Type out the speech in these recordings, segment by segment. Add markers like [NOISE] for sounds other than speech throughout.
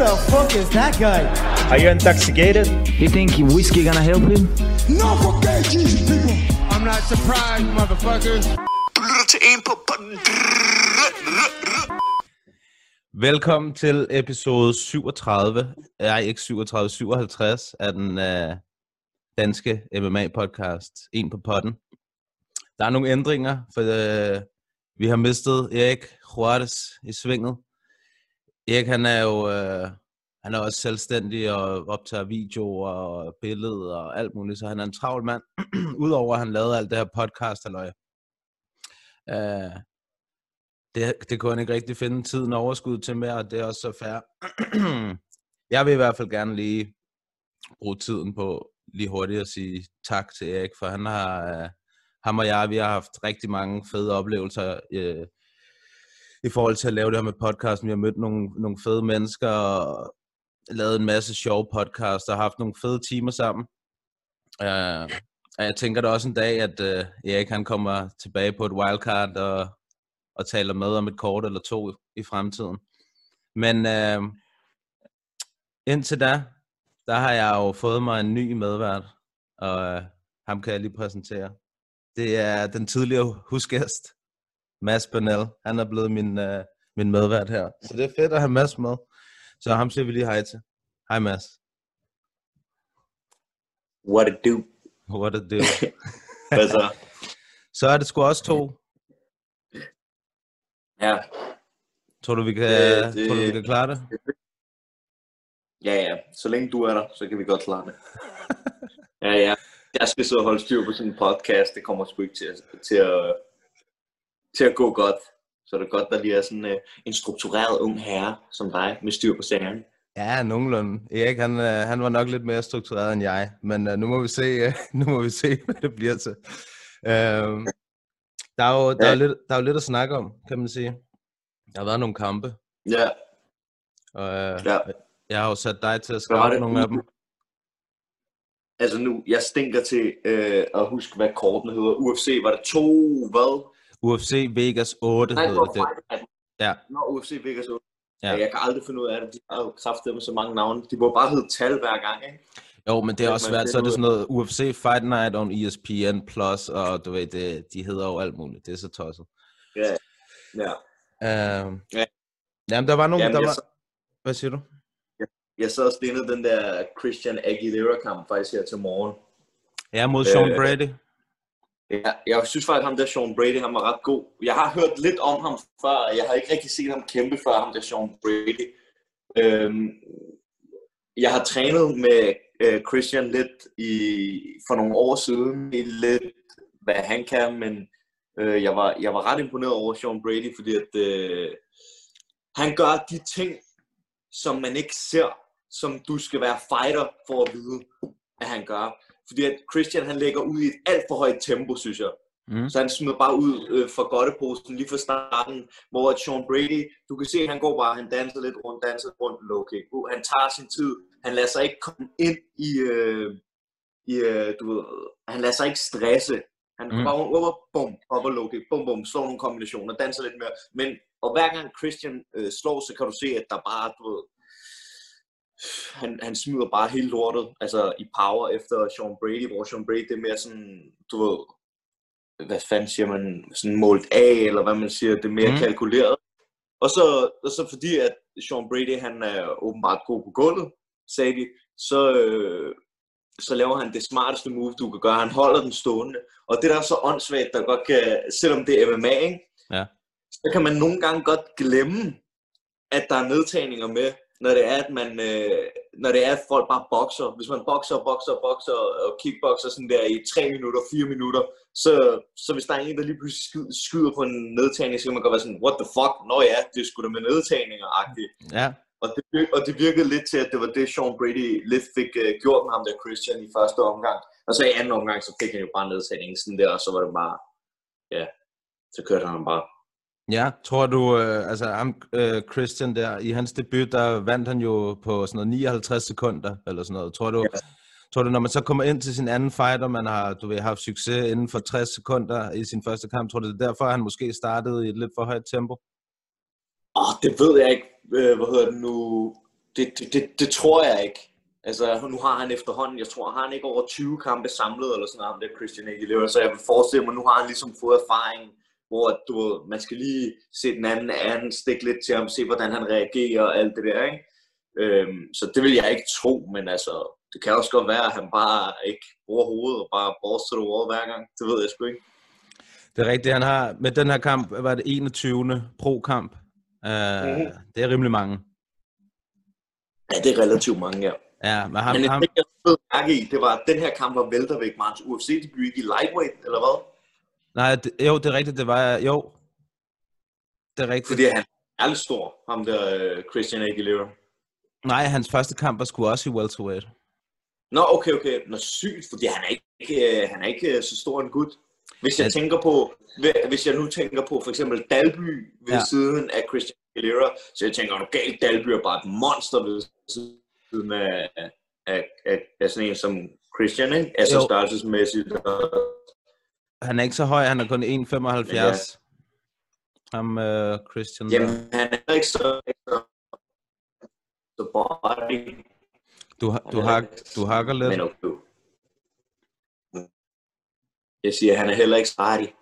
the fuck is that guy? Are you intoxicated? You think whiskey gonna help him? No forget Jesus, people. I'm not surprised, motherfuckers. Velkommen til episode 37, nej ikke 37, 57 af den uh, danske MMA-podcast, En på potten. Der er nogle ændringer, for uh, vi har mistet Erik Juarez i svinget. Erik han er jo øh, han er også selvstændig og optager videoer og billeder og alt muligt, så han er en travl mand, [CLEARS THROAT] udover at han lavede alt det her podcast, halløj. Øh, det, det kunne han ikke rigtig finde tiden og overskud til mere, og det er også så fair. [CLEARS THROAT] jeg vil i hvert fald gerne lige bruge tiden på lige hurtigt at sige tak til Erik, for han har, øh, ham og jeg, vi har haft rigtig mange fede oplevelser øh, i forhold til at lave det her med podcasten. Vi har mødt nogle, nogle fede mennesker og lavet en masse sjove podcasts og haft nogle fede timer sammen. Uh, og jeg tænker da også en dag, at uh, Erik han kommer tilbage på et wildcard og og taler med om et kort eller to i fremtiden. Men uh, indtil da, der har jeg jo fået mig en ny medvært, og uh, ham kan jeg lige præsentere. Det er den tidligere husgæst, Mads Bernal. Han er blevet min, øh, min medvært her. Så det er fedt at have Mads med. Så ham siger vi lige hej til. Hej Mads. What it do? What it do? [LAUGHS] Hvad så? Så er det sgu også to. Ja, Tror du, vi kan, Det- det- tror du, vi kan klare det? ja, ja. Så længe du er der, så kan vi godt klare det. [LAUGHS] Ja, ja. Jeg skal så holde styr på sådan en podcast. Det kommer sgu ikke til at, til at, til at gå godt. Så er det godt, der lige er sådan uh, en struktureret ung herre som dig med styr på sagerne. Ja, nogenlunde. Erik, han, øh, han var nok lidt mere struktureret end jeg, men øh, nu må vi se, øh, [LAUGHS] nu må vi se, hvad det bliver til. Øh, der, er jo, der, er Ja. lidt, der er jo lidt at snakke om, kan man sige. Der har været nogle kampe, Ja, og øh, ja. jeg har jo sat dig til at skrive nogle af dem. Altså nu, jeg stinker til øh, at huske, hvad kortene hedder. UFC, var det to, hvad? UFC Vegas 8 Nej, hedder det. Fight Night. Ja. Nå, UFC Vegas 8. Ja. Jeg kan aldrig finde ud af det. De har jo kraftet med så mange navne. De må bare hedde tal hver gang, ikke? Jo, men det er også svært. Så er det sådan noget UFC Fight Night on ESPN Plus, og du ved, det, de hedder jo alt muligt. Det er så tosset. Ja. Ja. Øh, Ja. Jamen, der var nogle, Jamen, der jeg, var... så, Hvad siger du? jeg sad og stenede den der Christian Aguilera-kamp faktisk her til morgen. Ja, mod Sean Øh, Brady. Ja, jeg synes faktisk, at ham der Sean Brady, han var ret god. Jeg har hørt lidt om ham før, og jeg har ikke rigtig set ham kæmpe før, ham der Sean Brady. Øhm, jeg har trænet med øh, Christian lidt i, for nogle år siden, i lidt hvad han kan, men øh, jeg, var, jeg var ret imponeret over Sean Brady, fordi at, øh, han gør de ting, som man ikke ser, som du skal være fighter for at vide, at han gør. Fordi at Christian han lægger ud i et alt for højt tempo, synes jeg. Mm. Så han smider bare ud øh, fra godteposten lige fra starten, hvor at Sean Brady, du kan se, at han går bare, han danser lidt rundt, danser rundt, low kick. Uh, han tager sin tid, han lader sig ikke komme ind i, øh, i øh, du ved, han lader sig ikke stresse. Han Mm. bare over, bum, op og low kick, bum, bum, slår nogle kombinationer, danser lidt mere. Men, og hver gang Christian øh, slår, så kan du se, at der bare, du ved, han, han smider bare hele lortet, altså i power efter Sean Brady, hvor Sean Brady det er mere sådan, du ved, hvad fanden siger man, sådan målt af, eller hvad man siger, det er mere Mm. kalkuleret. Og så, og så fordi, at Sean Brady, han er åbenbart god på gulvet, sagde de, så, øh, så laver han det smarteste move, du kan gøre. Han holder den stående. Og det der er så åndssvagt, der godt kan, selvom det er MMA, ikke? Ja. så kan man nogle gange godt glemme, at der er nedtagninger med, når det er, at man, øh, når det er, at folk bare bokser. Hvis man bokser, bokser, bokser og kickbokser sådan der i 3 minutter, 4 minutter, så, så hvis der er en, der lige pludselig skyder, på en nedtagning, så kan man godt være sådan, what the fuck? Nå ja, det sgu da med nedtagninger-agtigt. Ja, Og det, og det virkede lidt til, at det var det, Sean Brady lidt fik uh, gjort med ham der Christian i første omgang. Og så i anden omgang, så fik han jo bare nedtagningen sådan der, og så var det bare, ja, så kørte han bare. Ja, tror du, øh, altså ham, øh, Christian der, i hans debut, der vandt han jo på sådan noget 59 sekunder, eller sådan noget. Tror du, Ja. tror du, når man så kommer ind til sin anden fight, og man har, du ved, haft succes inden for 60 sekunder i sin første kamp, tror du, det er derfor, han måske startede i et lidt for højt tempo? Åh, det ved jeg ikke, øh, hvad hedder det nu. det, det, det, det tror jeg ikke. Altså, nu har han efterhånden, jeg tror, har han ikke over 20 kampe samlet, eller sådan noget, der Christian Aguilera, så jeg vil forestille mig, nu har han ligesom fået erfaring, hvor du ved, man skal lige se den anden anden, stikke lidt til ham, se hvordan han reagerer og alt det der, ikke? Øhm, så det vil jeg ikke tro, men altså, det kan også godt være, at han bare ikke bruger hovedet og bare to the wall hver gang. Det ved jeg sgu ikke. Det er rigtigt, han har med den her kamp, var det 21. pro-kamp. Uh, Mhm. Det er rimelig mange. Ja, det er relativt mange, ja. Ja, men ham, Men det, ham, jeg mærke i, det var, at den her kamp var væltervægt med hans UFC-debut ikke i lightweight, eller hvad? Nej, det, jo, det er rigtigt, det var, jo. Det er rigtigt. Fordi han er ærligt stor, ham der øh, Christian Aguilera. Nej, hans første kamp var sgu også i welterweight. Nå, okay, okay. Nå, sygt, fordi han er ikke, øh, han er ikke øh, så stor en gut. Hvis jeg Ja. tænker på, hvis jeg nu tænker på for eksempel Dalby ved Ja. siden af Christian Aguilera, så jeg tænker, galt Dalby er bare et monster ved siden af, af, af, af sådan en som Christian, ikke? Altså Jo. størrelsesmæssigt. Og, Han er ikke så høj, han er kun 1,75. Ja. Ham, uh, Christian. jamen, han er ikke så, så, så body. Du, har- du, hak, du hakker lidt. Men okay. Jeg siger, han er heller ikke spartig.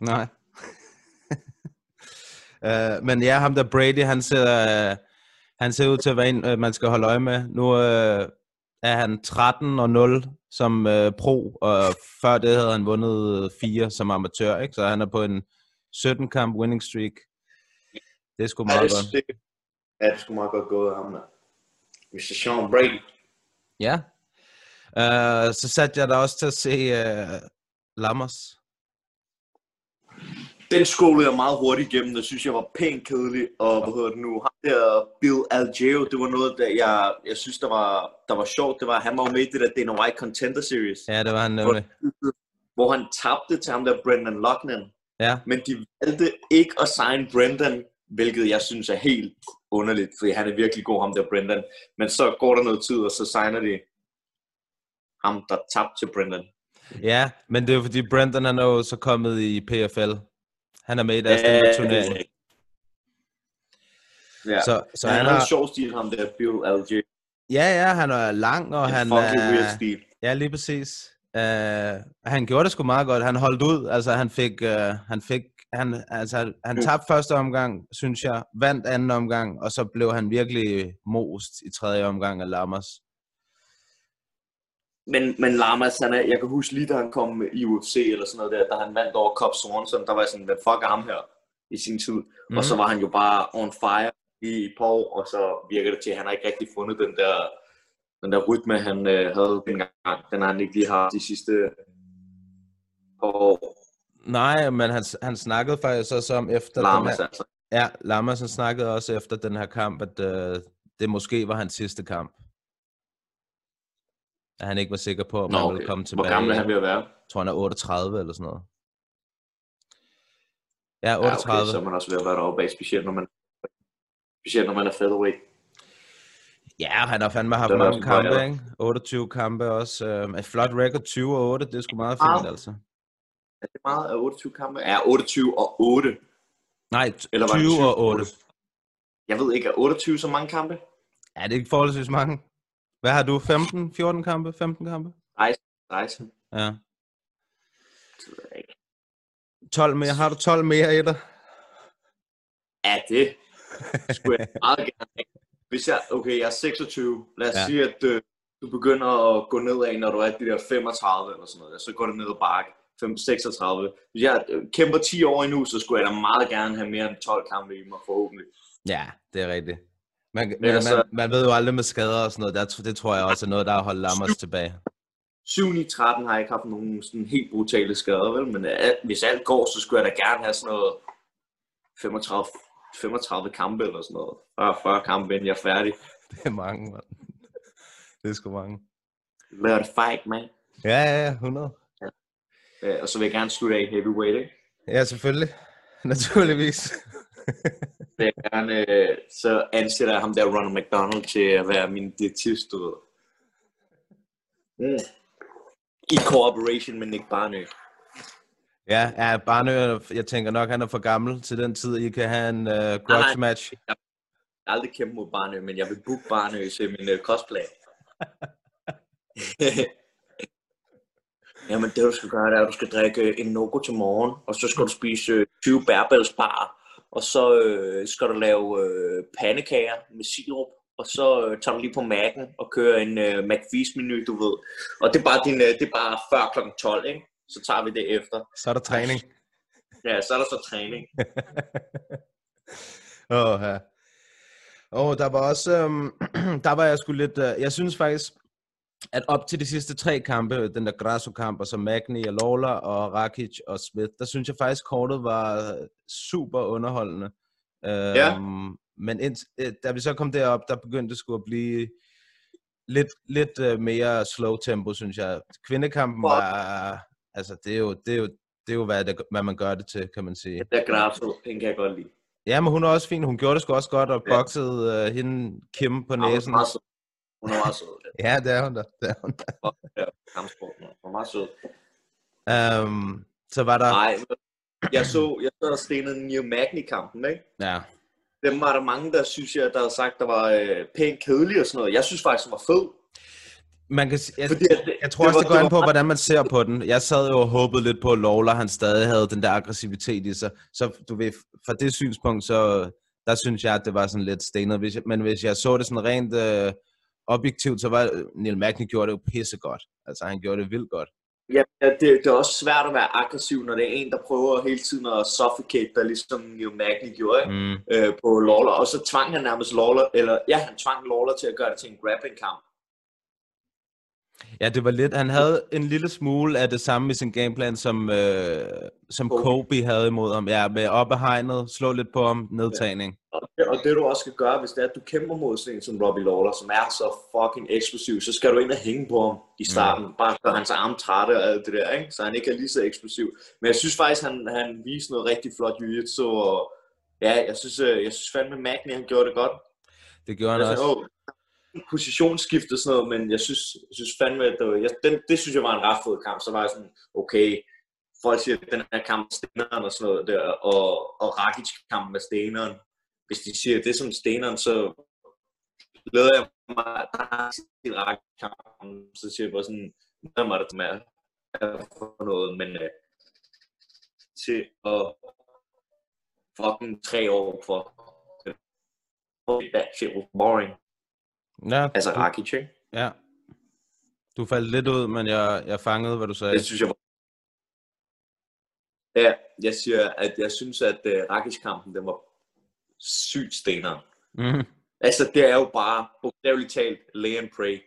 Nej. uh, [LAUGHS] men ja, ham der Brady, han ser, uh, han ser ud til at være en, uh, man skal holde øje med. Nu uh, er han 13 og 0 som uh, pro, og før det havde han vundet 4 som amatør, ikke? så han er på en 17 kamp winning streak. Det er sgu Ja, meget det, godt. det, ja, det skulle meget godt gå af ham der. Mr. Sean Brady. Ja. Uh, så satte jeg da også til at se uh, Lammers. Den skole jeg meget hurtigt igennem, det synes jeg var pænt kedelig, og hvad hedder det nu, ham der Bill Algeo, det var noget, der jeg, jeg synes, der var, der var sjovt, det var, han var jo med i det der Dana White Contender Series, Ja, det var han nemlig. hvor han tabte til ham der Brendan Loughnane, Ja, men de valgte ikke at signe Brendan, hvilket jeg synes er helt underligt, fordi han er virkelig god, ham der Brendan, men så går der noget tid, og så signer de ham, der tabte til Brendan. ja, men det er jo fordi Brandon han er jo så kommet i PFL. Han er med i deres ja, turnering. Ja. Så, så han han har en sjov stil, ham der Bill Algeo. ja, ja, han er lang, og En han funky weird er, stil. ja, lige præcis. Uh, han gjorde det sgu meget godt. Han holdt ud. Altså, han fik, uh, han fik, han, altså, han- han Mm. tabte første omgang, synes jeg, vandt anden omgang, og så blev han virkelig most i tredje omgang af Lammers. Men, men Lamas, han er, jeg kan huske lige da han kom i UFC eller sådan noget der, da han vandt over Cobb Swanson, der var jeg sådan, hvad fuck er ham her i sin tid? Mm. Mhm. Og så var han jo bare on fire i et par år, og så virker det til, at han har ikke rigtig fundet den der, den der rytme, han øh, havde dengang. Den har han ikke lige haft de sidste par år. Nej, men han, han snakkede faktisk også om efter den Lamas her, altså. Ja, Lammersen snakkede også efter den her kamp, at øh, det måske var hans sidste kamp. At han ikke var sikker på, om Nå, han okay. ville komme tilbage. Hvor gammel er han ved at være? Jeg tror, han er 38 eller sådan noget. Ja, Ja, 38. okay, så er man også ved at være deroppe af, specielt når man, specielt når man er featherweight. Ja, han har fandme haft mange også bare, kampe, ja. ikke? 28 kampe også. Øh, et flot record, 20 og 8. Det er sgu meget Ah. fint, altså. Er det meget af 28 kampe? Ja, 28 og 8. Nej, Eller var det 20 og 8. Jeg ved ikke, er 28 så mange kampe? Ja, det er ikke forholdsvis mange. Hvad har du? 15, 14 kampe? 15 kampe? 16. Ja. Det ved jeg ikke. 12 mere. Har du 12 mere i dig? Ja, det skulle jeg meget gerne have. Hvis jeg, okay, jeg er 26. Lad os Ja. ja. sige, at øh, du begynder at gå nedad, når du er de der 35 eller sådan noget. Så går det ned ad bakke. 5, 36. Hvis jeg øh, kæmper 10 år endnu, så skulle jeg da meget gerne have mere end 12 kampe i mig, forhåbentlig. Ja, det er rigtigt. Man, men, Ellers så- man, man ved jo aldrig med skader og sådan noget. Der, det tror jeg også er noget, der har holdt Lammers tilbage. 7 9 13 har jeg ikke haft nogen sådan helt brutale skader, vel? Men øh, hvis alt går, så skulle jeg da gerne have sådan noget 35, 35 kampe eller sådan noget. 40, 40 kampe, inden jeg er færdig. [LAUGHS] Det er mange, mand. Det er sgu mange. Let it fight, man. Ja, ja, ja, 100. Øh, og så vil jeg gerne slutte af i heavyweight, ikke? Ja, selvfølgelig. [LAUGHS] Naturligvis. [LAUGHS] vil jeg gerne, øh, så ansætter jeg ham der Ronald McDonald til at være min ved. Mm. I cooperation med Nick Barnø. ja, ja, Barnø, jeg tænker nok, han er for gammel til den tid, I kan have en uh, grudge match. aldrig kæmpe mod Barnø, men jeg vil booke Barnø til min uh, cosplay. [LAUGHS] Jamen det du skal gøre, det er, at du skal drikke en Nogo til morgen, og så skal du spise øh, 20 bærbælsbar, og så øh, skal du lave øh, pandekager med sirup, og så øh, tager du lige på Mac'en og kører en øh, McFeast-menu, du ved. Og det er bare, din, øh, det er bare før kl. 12, ikke? Så tager vi det efter. Så er der træning. Ja, så er der så træning. [LAUGHS] Åh, ja. Åh, der var også, øhm, [CLEARS THROAT] der var jeg sgu lidt, øh, jeg synes faktisk, at op til de sidste tre kampe, den der Grasso-kamp, og så Magni og Lawler og Rakic og Smith, der synes jeg faktisk, kortet var super underholdende. Øhm, Ja. Men ind, øh, da vi så kom derop, der begyndte det sgu at blive lidt, lidt øh, mere slow tempo, synes jeg. Kvindekampen var, altså det er jo, det er jo, det er jo hvad, det, hvad man gør det til, kan man sige. Der Grasso, den kan jeg godt lide. Ja, men hun er også fin. Hun gjorde det sgu også godt, og Ja. boxede øh, hende Kim på Hun næsen. meget sød. Hun er meget sød. [LAUGHS] Ja, det er hun da. Det er hun da. [LAUGHS] Ja, kampsport. Hun er meget sød. Um, så var der... Nej, jeg så, jeg så der stenede New Magni-kampen, ikke? Ja. Dem var der mange, der synes jeg, der havde sagt, der var øh, pænt kedelig og sådan noget. Jeg synes faktisk, den var fed. Man kan, jeg, Fordi det, jeg tror også, var- det går an på, hvordan man ser på den. Jeg sad jo og håbede lidt på, at Lawler, han stadig havde den der aggressivitet i sig. Så du ved, fra det synspunkt, så der synes jeg, at det var sådan lidt stenet. Hvis jeg, men hvis jeg så det sådan rent øh, objektivt, så var Neil Magny gjorde det jo pissegodt. Altså, han gjorde det vildt godt. Ja, det, det er også svært at være aggressiv, når det er en, der prøver hele tiden at suffocate dig, ligesom New Magni gjorde ikke? Mm. Øh, på Lawler. Og så tvang han nærmest Lawler, eller ja, han tvang Lawler til at gøre det til en grappling-kamp. Ja, det var lidt. Han havde en lille smule af det samme i sin gameplan, som, øh, som Kobe. Havde imod ham. Ja, med op ad hegnet, slå lidt på ham, nedtagning. Og det, og det du også skal gøre, hvis det er, at du kæmper mod sådan en som Robbie Lawler, som er så fucking eksplosiv, så skal du ind og hænge på ham i starten. Mm. Bare gøre hans arme trætte og alt det der, ikke? så han ikke er lige så eksplosiv. Men jeg synes faktisk, han, han viste noget rigtig flot jiu-jitsu, og ja, jeg synes, øh, jeg synes fandme, Magni, han gjorde det godt. Det gjorde han også. åh, positionsskiftet og sådan noget, men jeg synes, jeg synes fandme, at det, var, jeg, den, det synes jeg var en ret fed kamp. Så var jeg sådan, okay, folk siger, at den her kamp med steneren og sådan noget der, og, og Rakic-kampen med steneren. Hvis de siger, det som steneren, så glæder jeg mig, der er til Rakic-kampen, så siger jeg bare sådan, hvad var det, med er for noget, men øh, til at fucking tre år for that shit was boring. Ja, Altså du, Rakic, ikke? ja. Du faldt lidt ud, men jeg, jeg fangede, hvad du sagde. Det synes jeg var... Ja, jeg siger, at jeg synes, at uh, Rakic-kampen, den var sygt stenere. Mm. Altså, det er jo bare, bogstaveligt talt, lay and pray.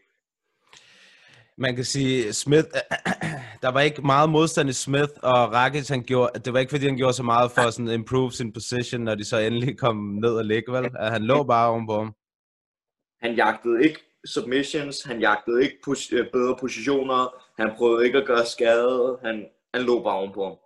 Man kan sige, Smith, [CLEARS THROAT] der var ikke meget modstand i Smith, og Rakic, han gjorde, det var ikke fordi, han gjorde så meget for sådan improve sin position, når de så endelig kom ned og ligge, vel? [LAUGHS] At han lå bare ovenpå ham. Han jagtede ikke submissions, han jagtede ikke pos- øh, bedre positioner, han prøvede ikke at gøre skade, han, han lå bare ovenpå ham.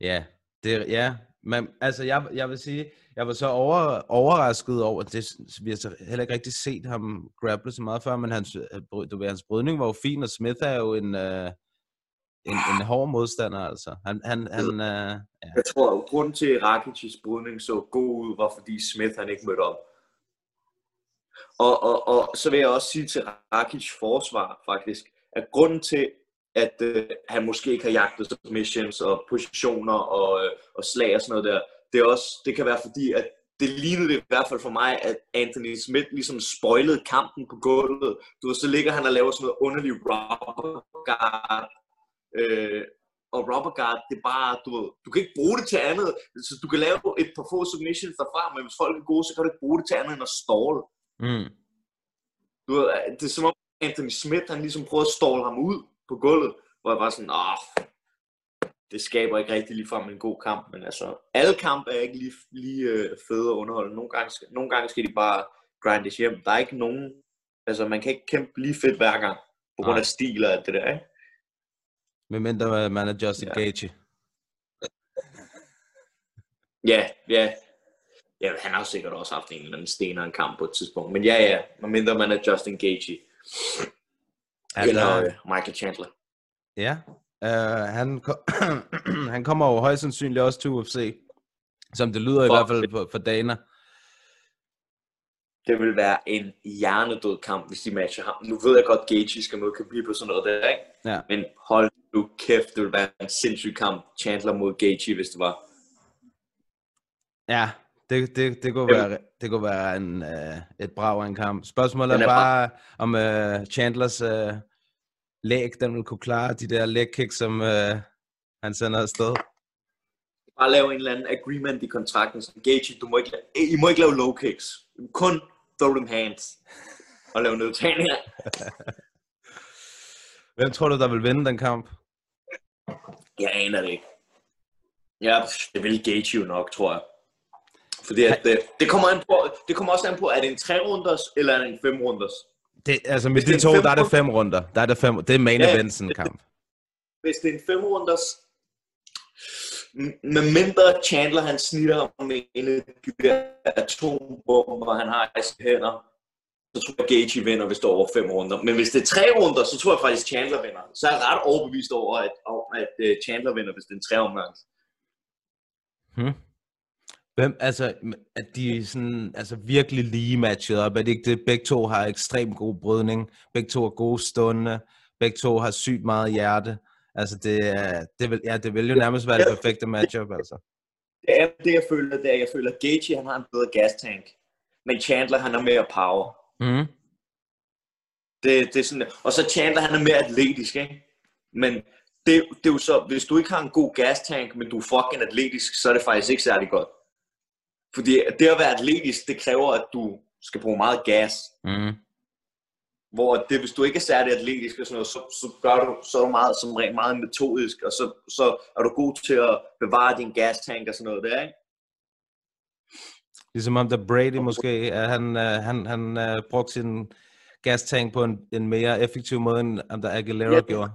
Ja, det, ja. Men, altså, jeg, jeg vil sige, jeg var så over, overrasket over, det, vi har så heller ikke rigtig set ham grapple så meget før, men hans, øh, du ved, hans brydning var jo fin, og Smith er jo en, øh, en, en hård modstander, altså. Han, han, han øh, ja. Jeg tror, at grunden til, at Rakic's brydning så god ud, var fordi Smith han ikke mødte op. Og, og, og så vil jeg også sige til Rakic forsvar faktisk, at grunden til, at øh, han måske ikke har jagtet submissions og positioner og, øh, og slag og sådan noget der, det, er også, det kan være fordi, at det lignede det i hvert fald for mig, at Anthony Smith ligesom spoilede kampen på gulvet. Du ved, så ligger han og laver sådan noget underlig rubber guard. Øh, og rubber guard, det er bare, du ved, du kan ikke bruge det til andet. Så du kan lave et par få submissions derfra, men hvis folk er gode, så kan du ikke bruge det til andet end at stall. Mm. Du ved, det er som om Anthony Smith, han ligesom prøvede at ståle ham ud på gulvet, hvor jeg var sådan, åh, det skaber ikke rigtig lige frem en god kamp, men altså, alle kampe er ikke lige, lige øh, fede at underholde. Nogle gange, skal, nogle gange skal de bare grindes hjem. Der er ikke nogen, altså man kan ikke kæmpe lige fedt hver gang, på grund Nej. af stil og alt det der, ikke? Medmindre man er Justin Ja. Gaethje. Ja, ja. Ja, han har jo sikkert også haft en eller anden stenere en kamp på et tidspunkt. Men ja, ja, medmindre man er Justin Gaethje. Han, eller øh, øh, Michael Chandler. Ja, uh, han, ko- [CLEARS THROAT] han kommer jo højst sandsynligt også til UFC, som det lyder i Fuck hvert fald for, for Dana. det vil være en hjernedød kamp, hvis de matcher ham. Nu ved jeg godt, Gaethje skal møde Khabib på sådan noget der, ikke? Ja. Men hold nu kæft, det vil være en sindssyg kamp. Chandler mod Gaethje, hvis det var. Ja, det, det, det, kunne, være, det kunne være en, uh, et brag af en kamp. Spørgsmålet er er bare, om uh, Chandlers uh, læg, den vil kunne klare de der leg kicks, som uh, han sender afsted. Bare lave en eller anden agreement i kontrakten. Så Gaethje, du må ikke, I må ikke lave low kicks. Kun throw them hands. Og lave nedtagninger. [LAUGHS] Hvem tror du, der vil vinde den kamp? Jeg aner det ikke. Ja, det vil Gaethje jo nok, tror jeg. Fordi at, det, det, kommer an på, det kommer også an på, er det en 3-runders, eller er det en 5-runders? Det, altså med de to, fem der er det fem runder. Der er det, fem, det er main Ja, eventsen kamp. Hvis det er en 5-runders, m- med mindre Chandler han snitter med en af de der atombomber, han har i sine hænder, så tror jeg Gaethje vinder, hvis det er over 5 runder. Men hvis det er 3 runder, så tror jeg faktisk Chandler vinder. Så er jeg ret overbevist over, at, om, at øh, Chandler vinder, hvis det er en 3 omgang. Hmm. Hvem, altså, at de sådan, altså virkelig lige matchet op, er det ikke det? Begge to har ekstremt god brydning, begge to er gode stunde, begge to har sygt meget hjerte. Altså, det, det, vil, ja, det vil jo nærmest være det perfekte matchup, altså. Det er det, jeg føler, det er, jeg føler, at Gaethje, han har en bedre gastank. Men Chandler, han har mere power. Mm. Det, det er sådan, og så Chandler, han er mere atletisk, ikke? Men det, det er jo så, hvis du ikke har en god gastank, men du er fucking atletisk, så er det faktisk ikke særlig godt. Fordi det at være atletisk, det kræver, at du skal bruge meget gas. Mm. Hvor det, hvis du ikke er særlig atletisk og sådan noget, så, så, gør du, så er du meget, som regel meget metodisk, og så, så er du god til at bevare din gastank og sådan noget der, ikke? Ligesom om der Brady måske, at han, han, han uh, brugte sin gastank på en, en mere effektiv måde, end om der Aguilera Ja, gjorde.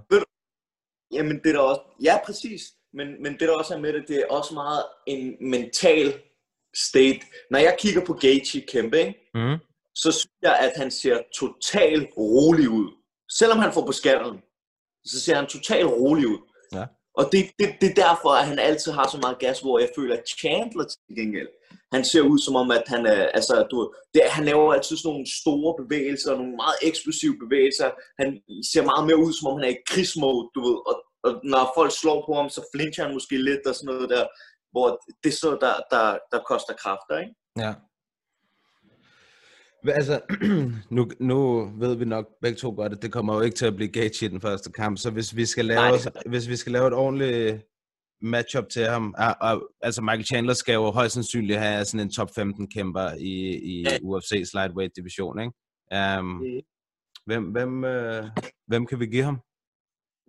Jamen, det er der også, ja, præcis. Men, men det der også er med det, det er også meget en mental state. Når jeg kigger på Gaethje kæmpe, ikke? Mm. så synes jeg, at han ser totalt rolig ud. Selvom han får på skallen, så ser han totalt rolig ud. Ja. Og det, det, det er derfor, at han altid har så meget gas, hvor jeg føler, at Chandler til gengæld, han ser ud som om, at han, er, altså, du, det, han laver altid sådan nogle store bevægelser, nogle meget eksplosive bevægelser. Han ser meget mere ud, som om han er i krigsmode, du ved. Og, og når folk slår på ham, så flincher han måske lidt og sådan noget der, hvor det er så, der, der, der koster kræfter, ikke? Ja. Altså, [CLEARS THROAT] nu, nu ved vi nok begge to godt, at det kommer jo ikke til at blive Gaethje i den første kamp, så hvis vi skal lave, Nej, det hvis vi skal lave et ordentligt matchup til ham, og, og, altså Michael Chandler skal jo højst sandsynligt have sådan en top 15 kæmper i, i Ja. UFC's lightweight division, ikke? Um, Mhm. hvem, hvem, øh, hvem kan vi give ham?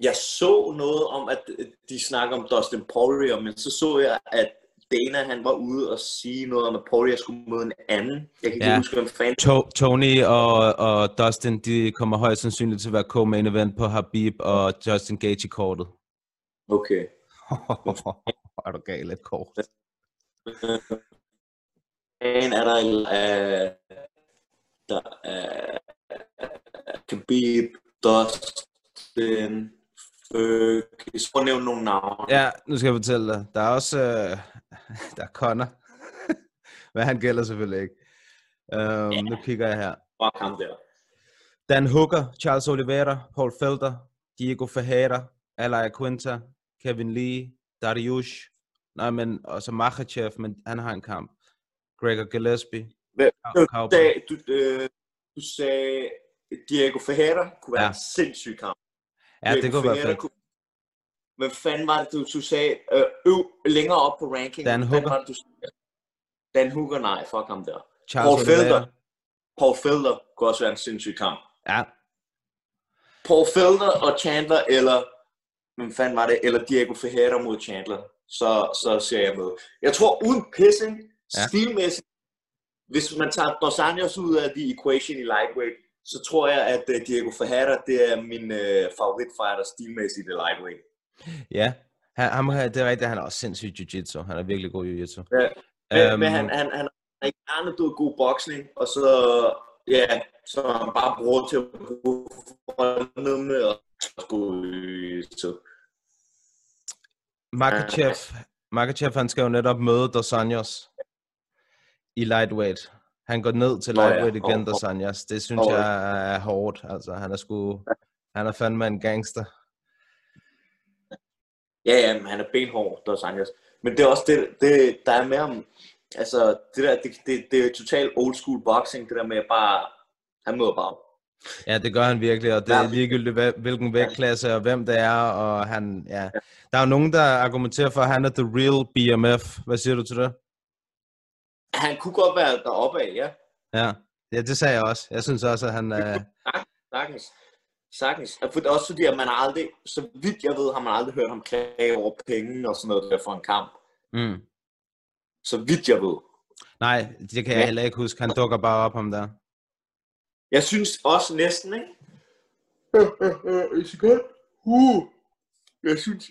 Jeg så noget om, at de snakker om Dustin Poirier, men så så jeg, at Dana han var ude og sige noget om, at Poirier skulle møde en anden. Jeg kan ikke Ja. huske, hvem fanden. To- Tony og, og Dustin, de kommer højst sandsynligt til at være co-main event på Habib og Justin Gaethje-kortet. Okay. [LAUGHS] er du gal, et kort. En er der, uh, der er Khabib, Dustin, Ferguson. Prøv at nævne nogle navne. Ja, nu skal jeg fortælle dig. Der er også øh, [LAUGHS] der er Connor. [LAUGHS] Men han gælder selvfølgelig ikke. Um, nu kigger jeg her. Bare ham der. Dan Hooker, Charles Oliveira, Paul Felder, Diego Ferreira, Alaya Quinta, Kevin Lee, Dariush. Nej, men også Makhachev, men han har en kamp. Gregor Gillespie. Cow- Du du, øh, du sagde Diego Ferreira kunne være Ja. en sindssyg kamp. Ja, det kunne være fedt. Kunne... Hvad fanden var det, du, du sagde? Øh, øv, længere op på ranking. Dan Hooker. Var det, du sagde? Dan Hooker, nej, fuck ham der. Charles Paul. Felder. Paul Felder kunne også være en sindssyg kamp. Ja, Paul Felder og Chandler, eller hvem fanden var det? Eller Diego Ferreira mod Chandler. Så, så ser jeg med. Jeg tror uden pissing, ja. stilmæssigt, hvis man tager Dos Anjos ud af the equation i lightweight, så tror jeg, at uh, Diego Ferreira, det er min uh, favoritfighter stilmæssigt i lightweight. ja. Han, ham, det er rigtigt, han er også sindssygt jiu-jitsu. Han er virkelig god jiu-jitsu. Ja. Men, Øhm, men han, han, han er gerne død god boksning, og så, ja, så han bare bruger til at bruge frontnedme og god jiu-jitsu. Makachev, Makachev, han skal jo netop møde Dos Anjos i lightweight. Han går ned til Nå ja, lightweight igen, Dos Anjos. Det synes og- jeg er hårdt. Altså, han er sgu... [LAUGHS] Han er fandme en gangster. Ja, ja, men han er benhård, Dos Anjos. Men det er også det, det der er med ham, altså det der, det, det, det er totalt old school boxing, det der med bare, han møder bare. Ja, det gør han virkelig, og det er ligegyldigt, hvilken vægtklasse og hvem det er, og han, ja. Der er jo nogen, der argumenterer for, at han er the real BMF. Hvad siger du til det? Han kunne godt være deroppe af, ja. Ja, ja det sagde jeg også. Jeg synes også, at han [LAUGHS] er... Sagtens. Sagtens. Og For, også fordi, at man aldrig, så vidt jeg ved, har man aldrig hørt ham klage over penge og sådan noget der for en kamp. Mm. Så vidt jeg ved. Nej, det kan jeg Ja. heller ikke huske. Han dukker bare op ham der. Jeg synes også næsten, ikke? Øh, sekund. Uh. Jeg synes,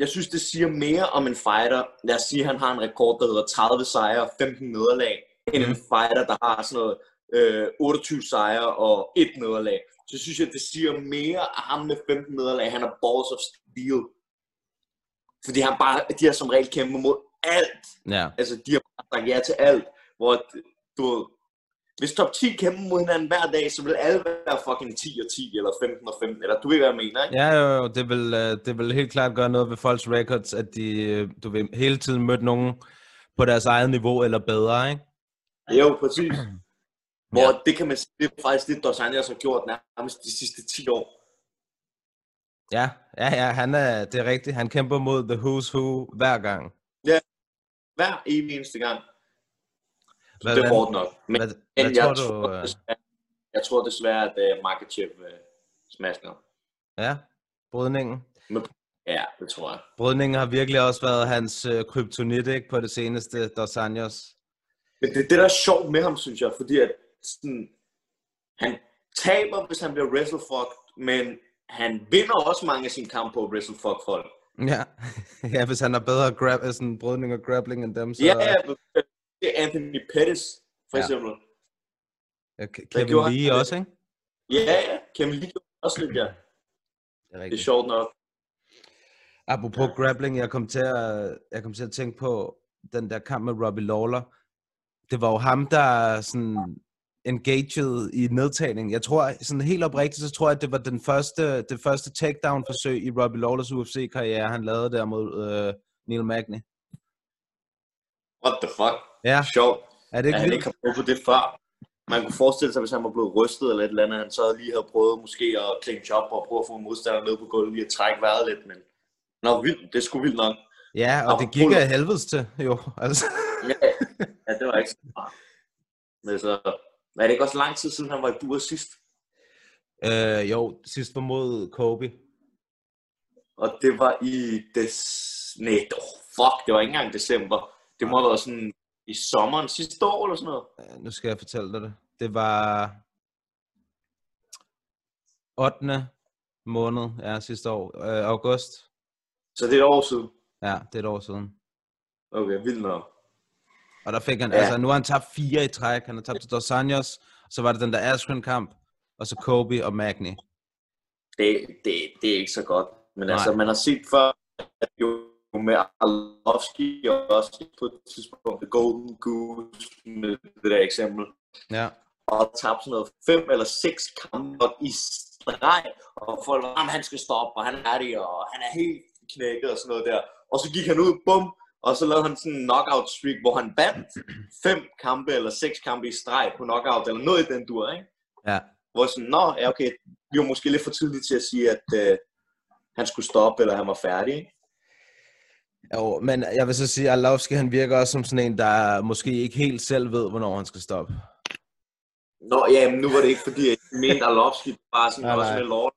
jeg synes, det siger mere om en fighter. Lad os sige, at han har en rekord, der hedder 30 sejre og 15 nederlag, end en Mhm. fighter, der har sådan noget øh, 28 sejre og et nederlag. Så synes jeg, det siger mere af ham med 15 nederlag. Han er balls of steel. Fordi han bare, de har som regel kæmpet mod alt. Ja, Altså, de har bare sagt ja til alt. Hvor, du hvis top 10 kæmper mod hinanden hver dag, så vil alle være fucking 10 og 10, eller 15 og 15, eller du ved, hvad jeg mener, ikke? ja jo, jo, det vil, øh, det vil helt klart gøre noget ved folks records, at de, øh, du vil hele tiden møde nogen på deres eget niveau eller bedre, ikke? Jo, præcis. [CLEARS THROAT] Hvor det kan man sige, det er faktisk det, Dos Anjos har gjort nærmest de sidste 10 år. Ja, ja, ja, han er, det er rigtigt. Han kæmper mod The Who's Who hver gang. Hver evig eneste gang. Hvad- det er hårdt nok. Men, Hvad, men hvad jeg, tror tror, du? øh, desværre, jeg tror desværre, at uh, Makachev uh, smasker. Ja, brydningen. Ja, det tror jeg. Brydningen har virkelig også været hans øh, kryptonit, ikke, på det seneste, Dos Anjos. Men det er det, der er sjovt med ham, synes jeg, fordi at sådan, han taber, hvis han bliver wrestlefucked, men han vinder også mange af sine kampe på wrestlefuck folk. Ja. [LAUGHS] ja, hvis han har bedre grab, øh, sådan brydning og grappling end dem, så... Ja, ja, er Anthony Pettis, for Ja. eksempel. Ja, Ke- Kevin han Lee det? også, ikke? Ja, ja, Kevin Lee gjorde også lidt, ja. Det er Det er rigtigt. sjovt nok. Apropos grappling, jeg kom, til at, jeg kom til at tænke på den der kamp med Robbie Lawler. Det var jo ham, der sådan engaged i nedtagning. Jeg tror, sådan helt oprigtigt, så tror jeg, at det var den første, det første takedown-forsøg i Robbie Lawlers UFC-karriere, han lavede der mod øh, Neil Magny. What the fuck? Ja, Sjovt, er det at ikke han vildt? ikke har prøvet på det før. Man kunne forestille sig, hvis han var blevet rystet eller et eller andet, han så lige havde prøvet måske at clinch op og prøve at få en modstander ned på gulvet lige at trække vejret lidt, men Nå, vildt. Det sgu vildt nok. Ja, og Nå, det gik af helvedes til, jo. Altså. Ja, ja det var ikke så smart. Men så, er det ikke også lang tid siden, han var i buret sidst? Øh, jo, sidst var mod Kobe. Og det var i des... Nej, oh, fuck, det var ikke engang december. Det må have været sådan i sommeren sidste år eller sådan noget. Øh, Nu skal jeg fortælle dig det. Det var 8. måned, ja, sidste år. Øh, august. Så det er et år siden. Ja, det er et år siden. Okay, vildt nok. Og der fik han, Ja. ja. altså nu har han tabt fire i træk. Han har tabt til Dos Anjos, så var det den der Askren-kamp, og så Kobe og Magny. Det, det, det er ikke så godt. Men Nej. altså, man har set før, at jo med Arlovski og også på et tidspunkt The Golden Goose med det der eksempel, Ja. og tabte sådan noget fem eller seks kampe i streg, og folk var, "Jamen, han skal stoppe, og han er det, og han er helt knækket og sådan noget der. Og så gik han ud, bum, og så lavede han sådan en knockout streak, hvor han vandt fem kampe eller seks kampe i streg på knockout, eller noget i den dur, ikke? Ja. Hvor sådan, nå, ja okay, vi var måske lidt for tidligt til at sige, at øh, han skulle stoppe, eller han var færdig. ikke? Jo, men jeg vil så sige, at Arlovski, han virker også som sådan en, der måske ikke helt selv ved, hvornår han skal stoppe. Nå, ja, men nu var det ikke fordi, at jeg mente Arlovski bare sådan, Nej, også nej. med lort.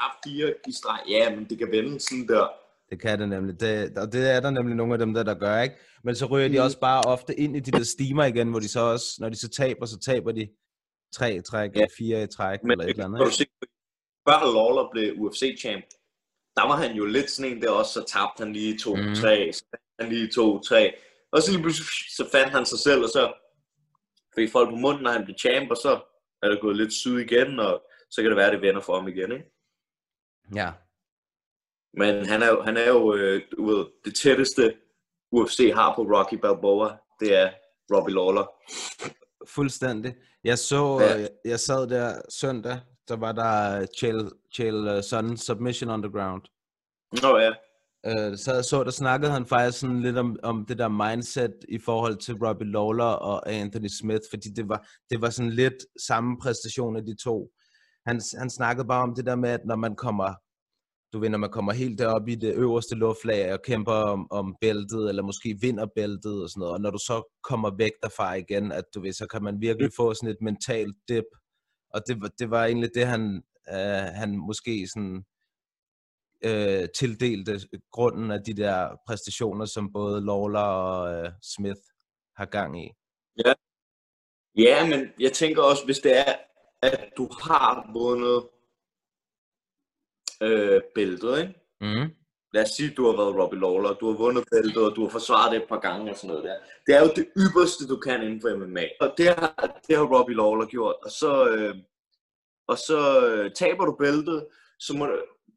Haft fire i streg. Ja, men det kan vende sådan der. Det kan det nemlig. Det, og det er der nemlig nogle af dem, der, der gør, ikke? Men så ryger de Mm. også bare ofte ind i de der stimer igen, hvor de så også, når de så taber, så taber de tre i træk, Ja. eller fire i træk, Men eller et det eller andet. kan du se, før Lawler blev UFC-champ, der var han jo lidt sådan en der også, så tabte han lige to, Mhm. mm. tre, så han lige to, tre. Og så lige pludselig, så fandt han sig selv, og så fik folk på munden, når han blev champ, og så er det gået lidt syd igen, og så kan det være, at det vender for ham igen, ikke? Ja. Men han er jo, han er jo øh, du ved, det tætteste UFC har på Rocky Balboa, det er Robbie Lawler. fuldstændig. Jeg så, Ja. ja. jeg sad der søndag, så var der Chael, Chael uh, Sonnen Submission Underground. Nå ja. Øh, så så, der snakkede han faktisk sådan lidt om, om det der mindset i forhold til Robbie Lawler og Anthony Smith, fordi det var, det var sådan lidt samme præstation af de to. Han, han snakkede bare om det der med, at når man kommer, du ved, når man kommer helt derop i det øverste luftlag og kæmper om, om bæltet, eller måske vinder bæltet og sådan noget, og når du så kommer væk derfra igen, at du ved, så kan man virkelig få sådan et mentalt dip. Og det, var- det var egentlig det, han, øh, han måske sådan øh, tildelte grunden af de der præstationer, som både Lawler og øh, Smith har gang i. Ja, men jeg tænker også, hvis det er, at du har vundet øh, bæltet, ikke? Mm. Lad os sige, at du har været Robbie Lawler, du har vundet bæltet, og du har forsvaret det et par gange og sådan noget der. Det er jo det ypperste, du kan inden for MMA. Og det har, det har Robbie Lawler gjort. Og så, øh, og så øh, taber du bæltet, så må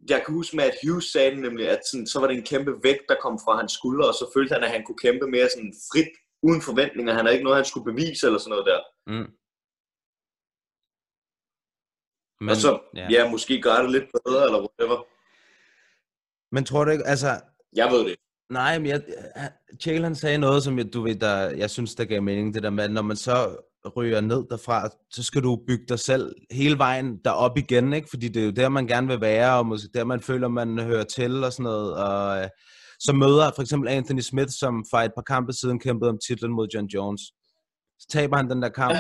jeg kan huske at Hughes sagde nemlig, at sådan, så var det en kæmpe vægt, der kom fra hans skuldre, og så følte han, at han kunne kæmpe mere sådan frit, uden forventninger. Han havde ikke noget, han skulle bevise eller sådan noget der. Mm. Men, og så, ja. ja, måske gør det lidt bedre, eller whatever. Men tror du ikke, altså, Jeg ved det. nej, men jeg, Chael han sagde noget, som jeg, du ved, der, jeg synes, der gav mening, det der med, at når man så ryger ned derfra, så skal du bygge dig selv hele vejen derop igen, ikke? Fordi det er jo der, man gerne vil være, og måske der, man føler, man hører til og sådan noget. Og øh, så møder for eksempel Anthony Smith, som for et par kampe siden kæmpede om titlen mod John Jones. Så taber han den der kamp,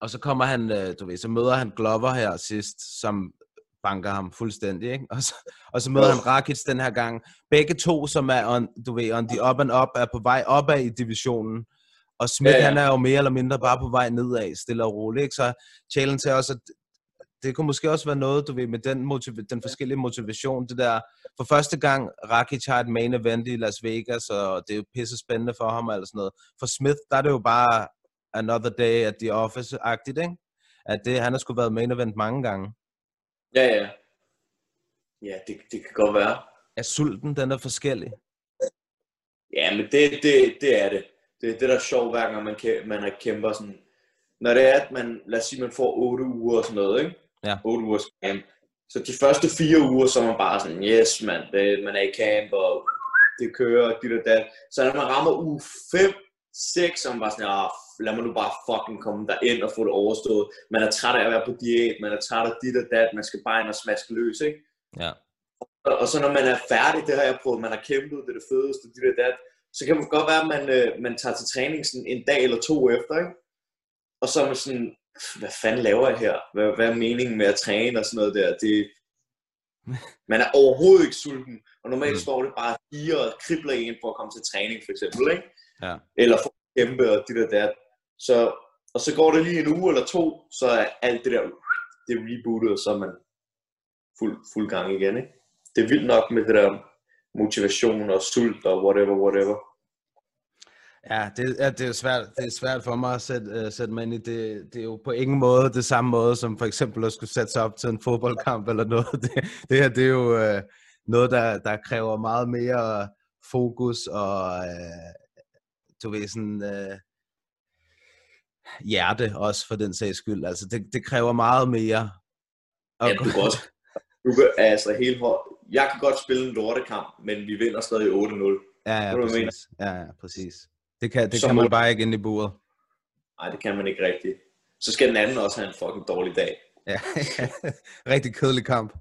og så kommer han, øh, du ved, så møder han Glover her sidst, som banker ham fuldstændig, ikke? Og så, og så møder han Rakic den her gang. Begge to, som er on, du ved, on the up and up, er på vej opad i divisionen. Og Smith, Ja, ja, han er jo mere eller mindre bare på vej nedad, stille og roligt, ikke? Så Challenge sagde også, at det kunne måske også være noget, du ved, med den, motiv- den forskellige motivation, det der, for første gang Rakic har et main event i Las Vegas, og det er jo pisse spændende for ham, eller sådan noget. For Smith, der er det jo bare another day at the office-agtigt, ikke? At det, han har sgu været main event mange gange. Ja, ja. Ja, det, det kan godt være. Er sulten, den er forskellig? Ja, men det, det, det er det. Det er det, der er sjovt, hver gang man, kæ- man er kæmper sådan. Når det er, at man, lad os sige, man får 8 uger og sådan noget, ikke? Ja. 8 ugers camp. Så de første fire uger, så er man bare sådan, yes, man, det, man er i camp, og det kører, og dit og dat. Så når man rammer uge 5, 6, så er man bare sådan, ah, lad mig nu bare fucking komme ind og få det overstået. Man er træt af at være på diæt, man er træt af dit og dat, man skal bare ind og smaske løs, ikke? Ja. Og, og så når man er færdig, det har jeg prøvet, man har kæmpet, det er det fedeste, dit og dat, så kan det godt være, at man, øh, man tager til træning sådan en dag eller to efter, ikke? Og så er man sådan, hvad fanden laver jeg her? Hvad, hvad er meningen med at træne og sådan noget der? Det, man er overhovedet ikke sulten, og normalt Mm. står det bare fire og kribler en for at komme til træning, for eksempel, ikke? Ja. Eller for at kæmpe og dit og dat. Så, og så går det lige en uge eller to, så er alt det der, det er rebootet, og så er man fuld, fuld gang igen, ikke? Det er vildt nok med det der motivation og sult og whatever, whatever. Ja, det, ja, det, er svært, det er svært for mig at sætte, uh, sætte mig ind i. Det, det er jo på ingen måde det samme måde, som for eksempel at skulle sætte sig op til en fodboldkamp eller noget. [LAUGHS] Det, det her, det er jo uh, noget, der, der kræver meget mere fokus og, uh, du ved, sådan uh, hjerte også for den sags skyld. Altså, det, det kræver meget mere. at Ja, du kan også, du kan, altså helt hårdt. Jeg kan godt spille en lortekamp, men vi vinder stadig 8-0. Ja, ja, du, præcis. Ja, ja, præcis. Det kan, det kan man bare ikke ind i buret. Nej, det kan man ikke rigtigt. Så skal den anden også have en fucking dårlig dag. Ja, [LAUGHS] rigtig kedelig kamp.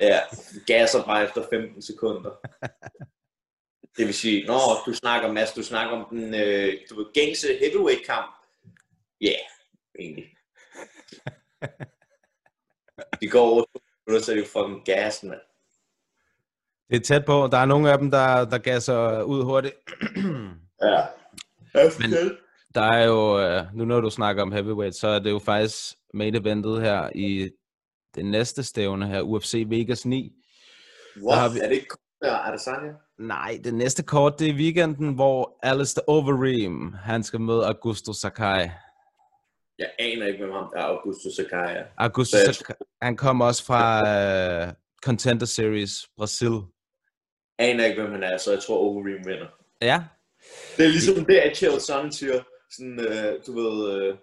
Ja, gasser bare efter 15 sekunder. [LAUGHS] Det vil sige, når du snakker, Mads, du snakker om den øh, du ved, gængse heavyweight kamp. Ja, yeah, egentlig. De går over minutter, så er jo fucking gas, mand. Det er tæt på. Der er nogle af dem, der, der gasser ud hurtigt. Ja. Men- Der er jo, øh, nu når du snakker om heavyweight, så er det jo faktisk main eventet her i det næste stævne her, UFC Vegas 9. What? har vi- Er det ikke Adesanya? Nej, det næste kort, det er weekenden, hvor Alistair Overeem, han skal møde Augusto Sakai. Jeg aner ikke, hvem ham der er, Augusto Sakai. Augusto Så jeg Sakai, han kommer også fra uh, Contender Series, Brasil. Aner ikke, hvem han er, så jeg tror Overeem vinder. Ja, Det er ligesom det, at Chael Sonnen siger. sådan, øh, du ved, øh,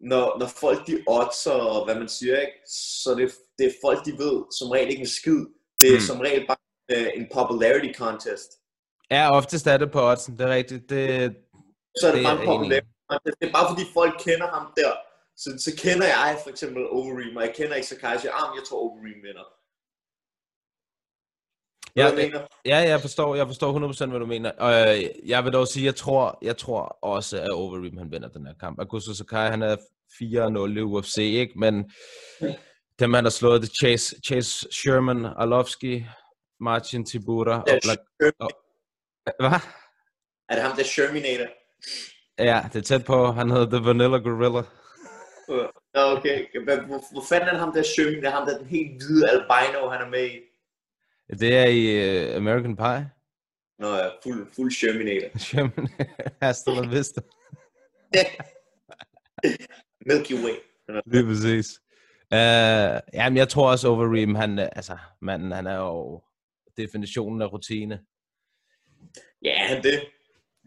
når, når folk de oddser, og hvad man siger, ikke? så det, det er folk, de ved som regel ikke en skid. Det er Mm. som regel bare øh, en popularity contest. Ja, oftest er det på oddsen, det er rigtigt. Det, Så er det, Det bare en jeg popularity contest. Det er bare fordi folk kender ham der. Så, så kender jeg for eksempel Overeem, og jeg kender ikke Sakai, så jeg, ah, jeg tror Overeem vinder. Ja? Ja, jeg forstår, jeg forstår 100% hvad du mener. Og øh, jeg vil dog sige, jeg tror, jeg tror også, at Overeem han vinder den her kamp. Augusto Sakai, han er 4-0 i UFC, ikke? Men dem han har slået, det Chase, Chase Sherman, Arlovski, Marcin Tibura og Black... Sherman. Hvad? Er det ham, der er Sherminator? Ja, det er tæt på. Han hedder The Vanilla Gorilla. Nå, okay. Hvor, hvor fanden er ham, der er Sherminator? Er ham, der er den helt hvide albino, han er med i. Det er i uh, American Pie. Nå ja, fuld, fuld Sherminator. [LAUGHS] Sherman, hasta la vista. [LAUGHS] Milky Way. Lige præcis. Uh, jamen, jeg tror også Overeem, han, øh, altså, manden, han er jo definitionen af rutine. Ja, han det.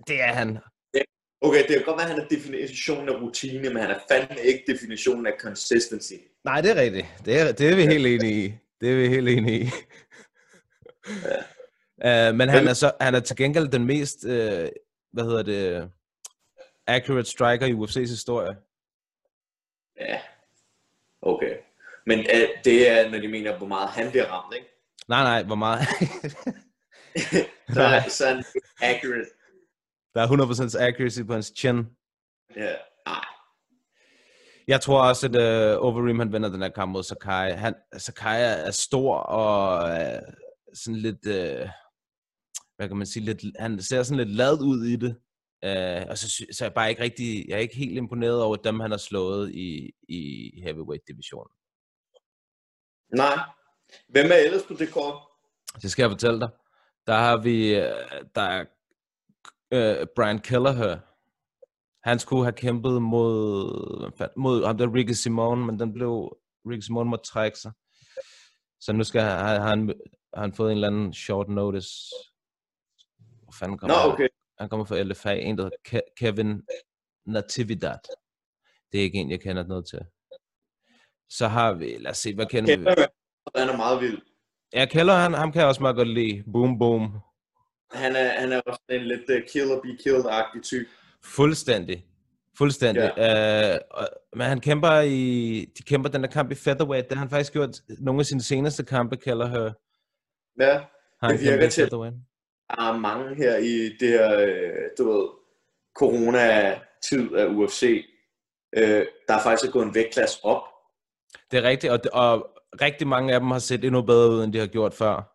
Det er han. Okay, det kan godt være, at han er definitionen af rutine, men han er fandme ikke definitionen af consistency. Nej, det er rigtigt. Det er, det er vi helt enige i. Det er vi helt enige i. uh, men han er, så, han er til gengæld den mest, uh, hvad hedder det, accurate striker i UFC's historie. Ja, okay. Men uh, det er, når de mener, hvor meget han bliver ramt, ikke? Nej, nej, hvor meget. [LAUGHS] Så, så er han accurate. Der er 100% accuracy på hans chin. Ja, nej. Jeg tror også, at uh, Overeem han vinder den her kamp mod Sakai. Han, Sakai er, stor og uh, sådan lidt, uh, hvad kan man sige, lidt, han ser sådan lidt ladet ud i det. Uh, og så, så er jeg bare ikke rigtig, jeg er ikke helt imponeret over dem, han har slået i, i heavyweight-divisionen. Nej. Hvem er ellers på det kort? Det skal jeg fortælle dig. Der har vi, der er øh, Brian Kelleher. Han skulle have kæmpet mod, mod ham der Ricky Simone, men den blev, Ricky Simone måtte trække sig. Så nu skal han, har han, har han fået en eller anden short notice. Hvor fanden kommer han? okay. Han kommer fra LFA, en der hedder Ke- Kevin Natividad. Det er ikke en, jeg kender noget til. Så har vi, lad os se, hvad kender vi? Kender han er meget vild. Ja, Keller, han, ham kan jeg også meget godt lide. Boom, boom. Han er, han er også en lidt uh, kill or be killed-agtig type. Fuldstændig. Fuldstændig. Ja. Og- men han kæmper i, de kæmper den der kamp i featherweight. Det har han faktisk gjort nogle af sine seneste kampe, kalder her. Ja, Har han Det virker til- der er mange her i det her, øh, du ved, corona-tid af UFC, øh, der er faktisk gået en vægtklasse op. Det er rigtigt, og, og rigtig mange af dem har set endnu bedre ud, end de har gjort før.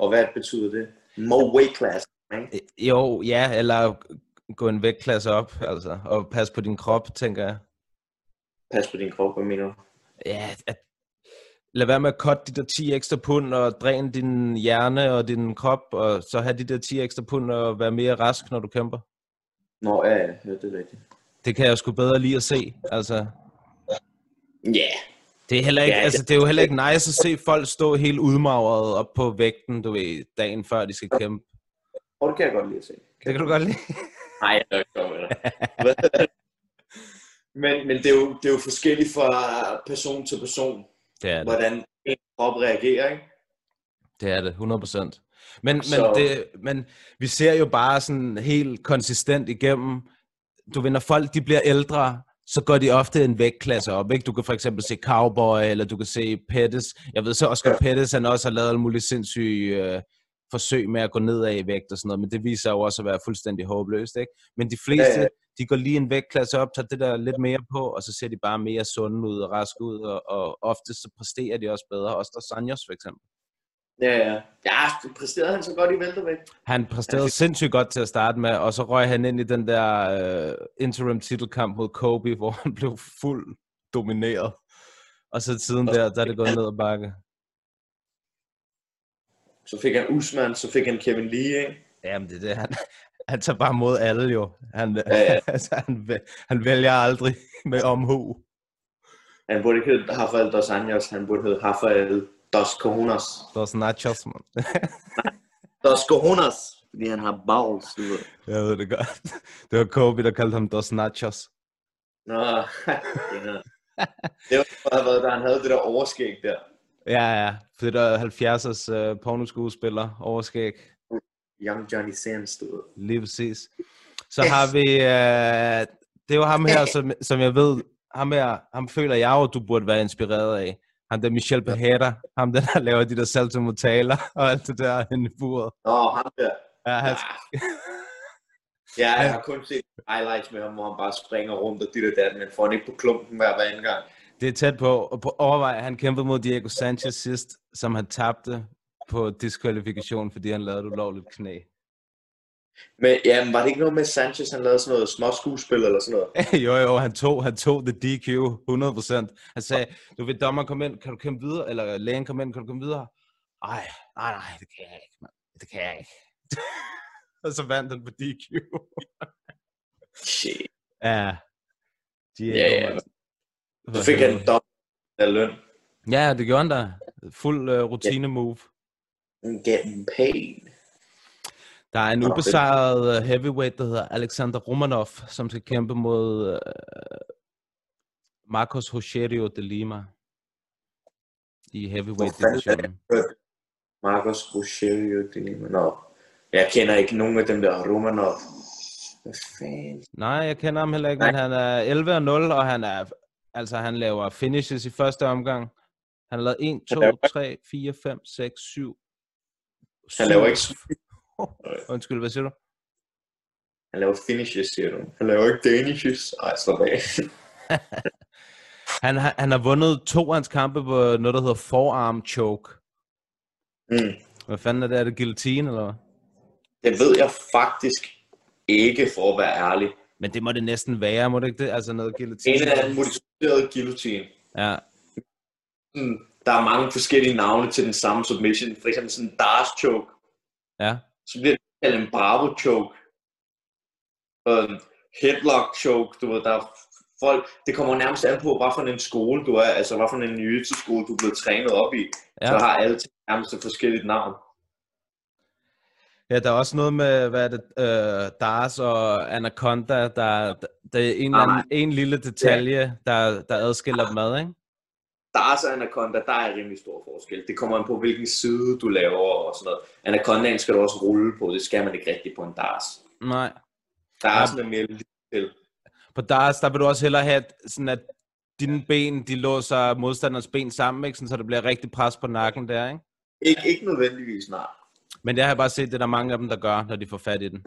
Og hvad betyder det? More weight class. Ikke? Øh, Jo, ja, eller gå en vægtklasse op, altså, og pas på din krop, tænker jeg. Pas på din krop, hvad mener du? Ja, at, lad være med at cutte de der 10 ekstra pund, og dræne din hjerne og din krop, og så have de der 10 ekstra pund, og være mere rask, når du kæmper. Nå, ja, ja, ja, det er rigtigt. Det kan jeg sgu bedre lige at se, altså. Ja, yeah. Det er, heller ikke, Ja, altså, det er jo heller ikke nice at se folk stå helt udmagret op på vægten, du ved, dagen før de skal kæmpe. og det kan jeg godt lide at se. Det kan du godt lide. [LAUGHS] Nej, jeg er ikke med dig. [LAUGHS] men, men det, er jo, det er jo forskelligt fra person til person, Det er det. hvordan en krop reagerer, ikke? Det er det, 100%. Men, Så- men, det, men vi ser jo bare sådan helt konsistent igennem, du ved, når folk de bliver ældre, så går de ofte en vægtklasse op. Ikke? Du kan for eksempel se Cowboy, eller du kan se Pettis. Jeg ved så Oscar Ja. Pettis, han også har lavet alle mulige sindssyge øh, forsøg med at gå nedad i vægt og sådan noget, men det viser jo også at være fuldstændig håbløst. Ikke? Men de fleste, Ja, ja. de går lige en vægtklasse op, tager det der lidt mere på, og så ser de bare mere sunde ud og raske ud, og, og ofte så præsterer de også bedre. Også der Sanjos for eksempel. Ja, ja. Ja, præsterede han så godt i weltervægt? Han præsterede sindssygt godt til at starte med, og så røg han ind i den der uh, interim titelkamp mod Kobe, [LAUGHS] hvor han blev fuld domineret. Og så siden der, der er det gået ned ad bakke. Så fik han Usman, så fik han Kevin Lee, ikke? Jamen det er det, han, [LAUGHS] han tager bare mod alle jo. Han, Ja, ja. [LAUGHS] altså, han, han vælger aldrig med omhu. Han burde ikke hedde Rafael Dos Anjos, han burde hedde Rafael Dos Cojones. Dos nachos, man. [LAUGHS] Dos Cojones! Fordi han har balls, du ved. Jeg ved det godt. Det var Kobe, der kaldte ham Dos Nachos. Nå, ja. Det var bare, været, da han havde det der overskæg der. Ja, ja. For det der 70'ers uh, pornoskuespiller overskæg. Young Johnny Sands, du ved. Lige præcis. Så har vi... Uh, det jo ham her, som, som jeg ved... Ham her, ham føler jeg jo, du burde være inspireret af. Han der Michel Behera, ham der, der laver de der salto mortaler og alt det der henne i buret. Nå, ham der. Ja, han, Ja, jeg har kun set highlights med ham, hvor han bare springer rundt og dit og dat, men får han ikke på klumpen hver, hver anden gang. det er tæt på. Og på overvej, han kæmpede mod Diego Sanchez sidst, som han tabte på diskvalifikation, fordi han lavede et ulovligt knæ. Men ja, men var det ikke noget med Sanchez, han lavede sådan noget småskuespil eller sådan noget? [LAUGHS] jo, jo, han tog, han tog the DQ 100%. Han sagde, du vil dommer komme ind, kan du kæmpe videre? Eller lægen komme ind, kan du komme videre? Ej, nej, nej, det kan jeg ikke, man. Det kan jeg ikke. [LAUGHS] og så vandt han på DQ. Shit. ja. Diego, Ja, ja. mand. Så fik han dom af løn. Ja, det gjorde han da. Fuld uh, rutine move. Getting paid. Der er en ubesejret uh, heavyweight, der hedder Alexander Romanov, som skal kæmpe mod uh, Marcos Rogerio de Lima i heavyweight divisionen. Marcos Rogerio de Lima. Nå. Jeg kender ikke nogen af dem der Romanov. Hvad fanden? Nej, jeg kender ham heller ikke, Nej. men han er 11 og 0, og han er altså han laver finishes i første omgang. Han har lavet 1, 2, laver- 3, 4, 5, 6, 7. Han laver ikke, Undskyld, hvad siger du? han laver finishes, siger du. Han laver ikke danishes. Ej, slap af. [LAUGHS] Han har, han har vundet to af hans kampe på noget, der hedder forearm choke. Mm. Hvad fanden er det? Er det guillotine, eller hvad? Det ved jeg faktisk ikke, for at være ærlig. Men det må det næsten være, må det ikke det? Altså noget guillotine. En af modificeret guillotine. Ja, Mm, Der er mange forskellige navne til den samme submission. For eksempel sådan en Dars choke. ja. Så bliver det kaldt en Bravo choke. Og en headlock choke. Du ved, der er folk, det kommer nærmest an på, hvad for en skole du er. Altså, hvad for en jiu-jitsu-skole du er blevet trænet op i. Ja. Så har alle ting nærmest et forskelligt navn. Ja, der er også noget med, hvad er det, øh, Dars og Anaconda, der, der, der er en, eller anden, en lille detalje, der, der adskiller dem ad, ikke? Dars og Anaconda, der er rimelig stor forskel. Det kommer an på, hvilken side du laver og sådan noget. Anacondaen skal du også rulle på. Det skal man ikke rigtig på en Dars. Nej. Darsen er mere lige til. På Dars, der vil du også hellere have, sådan at dine ben, de låser modstanders ben sammen, ikke? Sådan, så det bliver rigtig pres på nakken der, ikke? Ikke, ikke nødvendigvis, nej. Men det har jeg bare set, det er der mange af dem, der gør, når de får fat i den.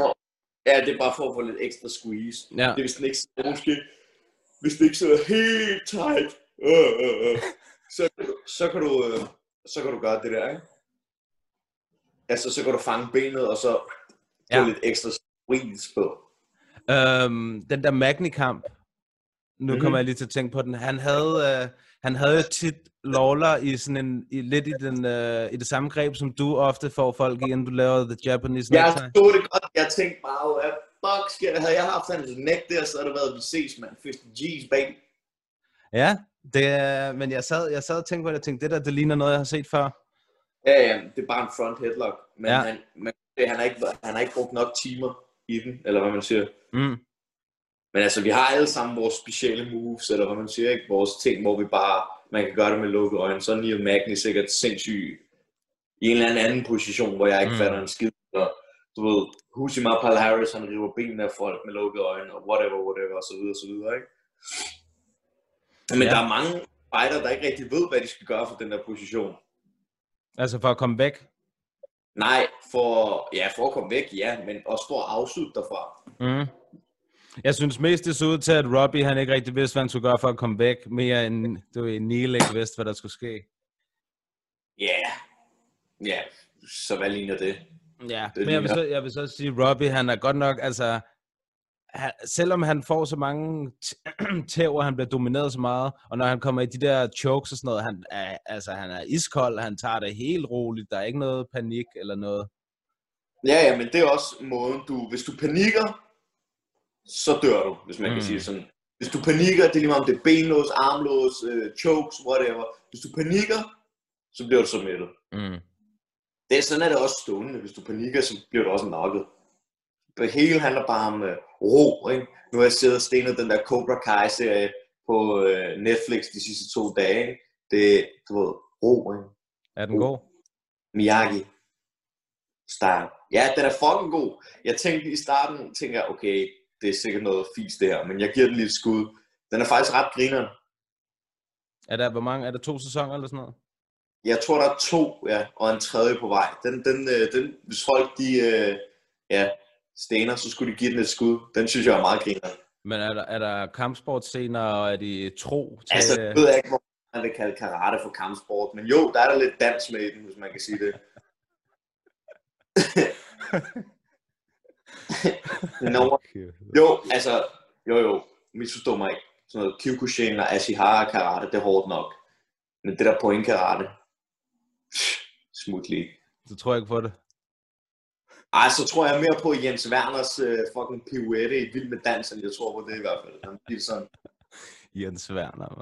Ja, det er bare for at få lidt ekstra squeeze. Ja. Det er hvis den ikke sidder, måske, hvis den ikke sidder helt tight, øh, øh, øh, så, så, kan du, øh, så kan du gøre det der, ikke? Altså, så kan du fange benet, og så få Ja. lidt ekstra squeeze på. Øhm, den der Magni-kamp, nu Mhm. kommer jeg lige til at tænke på den. Han havde, øh, han havde tit Lawler i sådan en, i, lidt i, den, øh, i det samme greb, som du ofte får folk i, inden du laver The Japanese Jeg så det godt. Jeg tænkte bare, hvad fuck sker der? Havde jeg haft hans neck der, så havde det været, vi ses, mand. 50 G's, baby. Ja, det, men jeg sad, jeg sad og tænkte på det, jeg tænkte, det der, det ligner noget, jeg har set før. Ja, ja, det er bare en front headlock. Men Ja. han, men han, har ikke, han har ikke brugt nok timer i den, eller hvad man siger. Mm. Men altså, vi har alle sammen vores specielle moves, eller hvad man siger, ikke? Vores ting, hvor vi bare, man kan gøre det med lukkede øjne. Så er Neil Magny sikkert sindssyg i en eller anden position, hvor jeg ikke Mm. fatter en skid. Og, du ved, Husimar Pal Harris, han river benene af folk med lukkede øjne, og whatever, whatever, og så videre, og så videre, ikke? Men Ja. der er mange fighter, der ikke rigtig ved, hvad de skal gøre for den der position. Altså for at komme væk. Nej, for, ja, for at komme væk, ja, men også for at afslutte derfra. Mm. Jeg synes mest, det så ud til, at Robbie han ikke rigtig vidste, hvad han skulle gøre for at komme væk, mere end du ved, Neil ikke vidste, hvad der skulle ske. Ja, yeah. ja, yeah. så hvad ligner det? Ja, Det men jeg vil, så, jeg vil så sige, Robbie, han er godt nok, altså, han, selvom han får så mange [CLEARS THROAT] tæv, og han bliver domineret så meget, og når han kommer i de der chokes og sådan noget, han er, altså, han er iskold, han tager det helt roligt, der er ikke noget panik eller noget. Ja, ja, men det er også måden, du, hvis du panikker, så dør du, hvis man mm. Kan sige sådan. Hvis du panikker, det er lige meget om det er benlås, armlås, øh, chokes, whatever. Hvis du panikker, så bliver du så mættet. Mm. Det er sådan er det også stående. Hvis du panikker, så bliver du også knocket. Det hele handler bare om uh, ro, ikke? Nu har jeg siddet og stenet den der Cobra Kai-serie på uh, Netflix de sidste to dage. ikke? Det du ved, ro, ikke? Er den god? Miyagi. Start. Ja, den er fucking god. Jeg tænkte i starten, tænker jeg, okay, det er sikkert noget fis det her, men jeg giver den lidt skud. Den er faktisk ret grineren. Er der, hvor mange? Er der to sæsoner eller sådan noget? Jeg tror, der er to, ja, og en tredje på vej. Den, den, øh, den, hvis folk, de, øh, ja, stener, så skulle de give den et skud. Den synes jeg er meget griner. Men er der, er der kampsportscener, og er de tro til... Altså, jeg ved ikke, hvor man vil kalde karate for kampsport, men jo, der er der lidt dans med i den, hvis man kan sige det. [LAUGHS] Nå, jo, altså, jo jo, misforstå mig ikke. Sådan noget Kyokushin og Ashihara karate, det er hårdt nok. Men det der point karate, smut lige. Så tror jeg ikke på det. Ej, så tror jeg mere på Jens Werners uh, fucking pirouette i Vild med Dans, end jeg tror på det i hvert fald. Han bliver sådan. Jens Werner, man.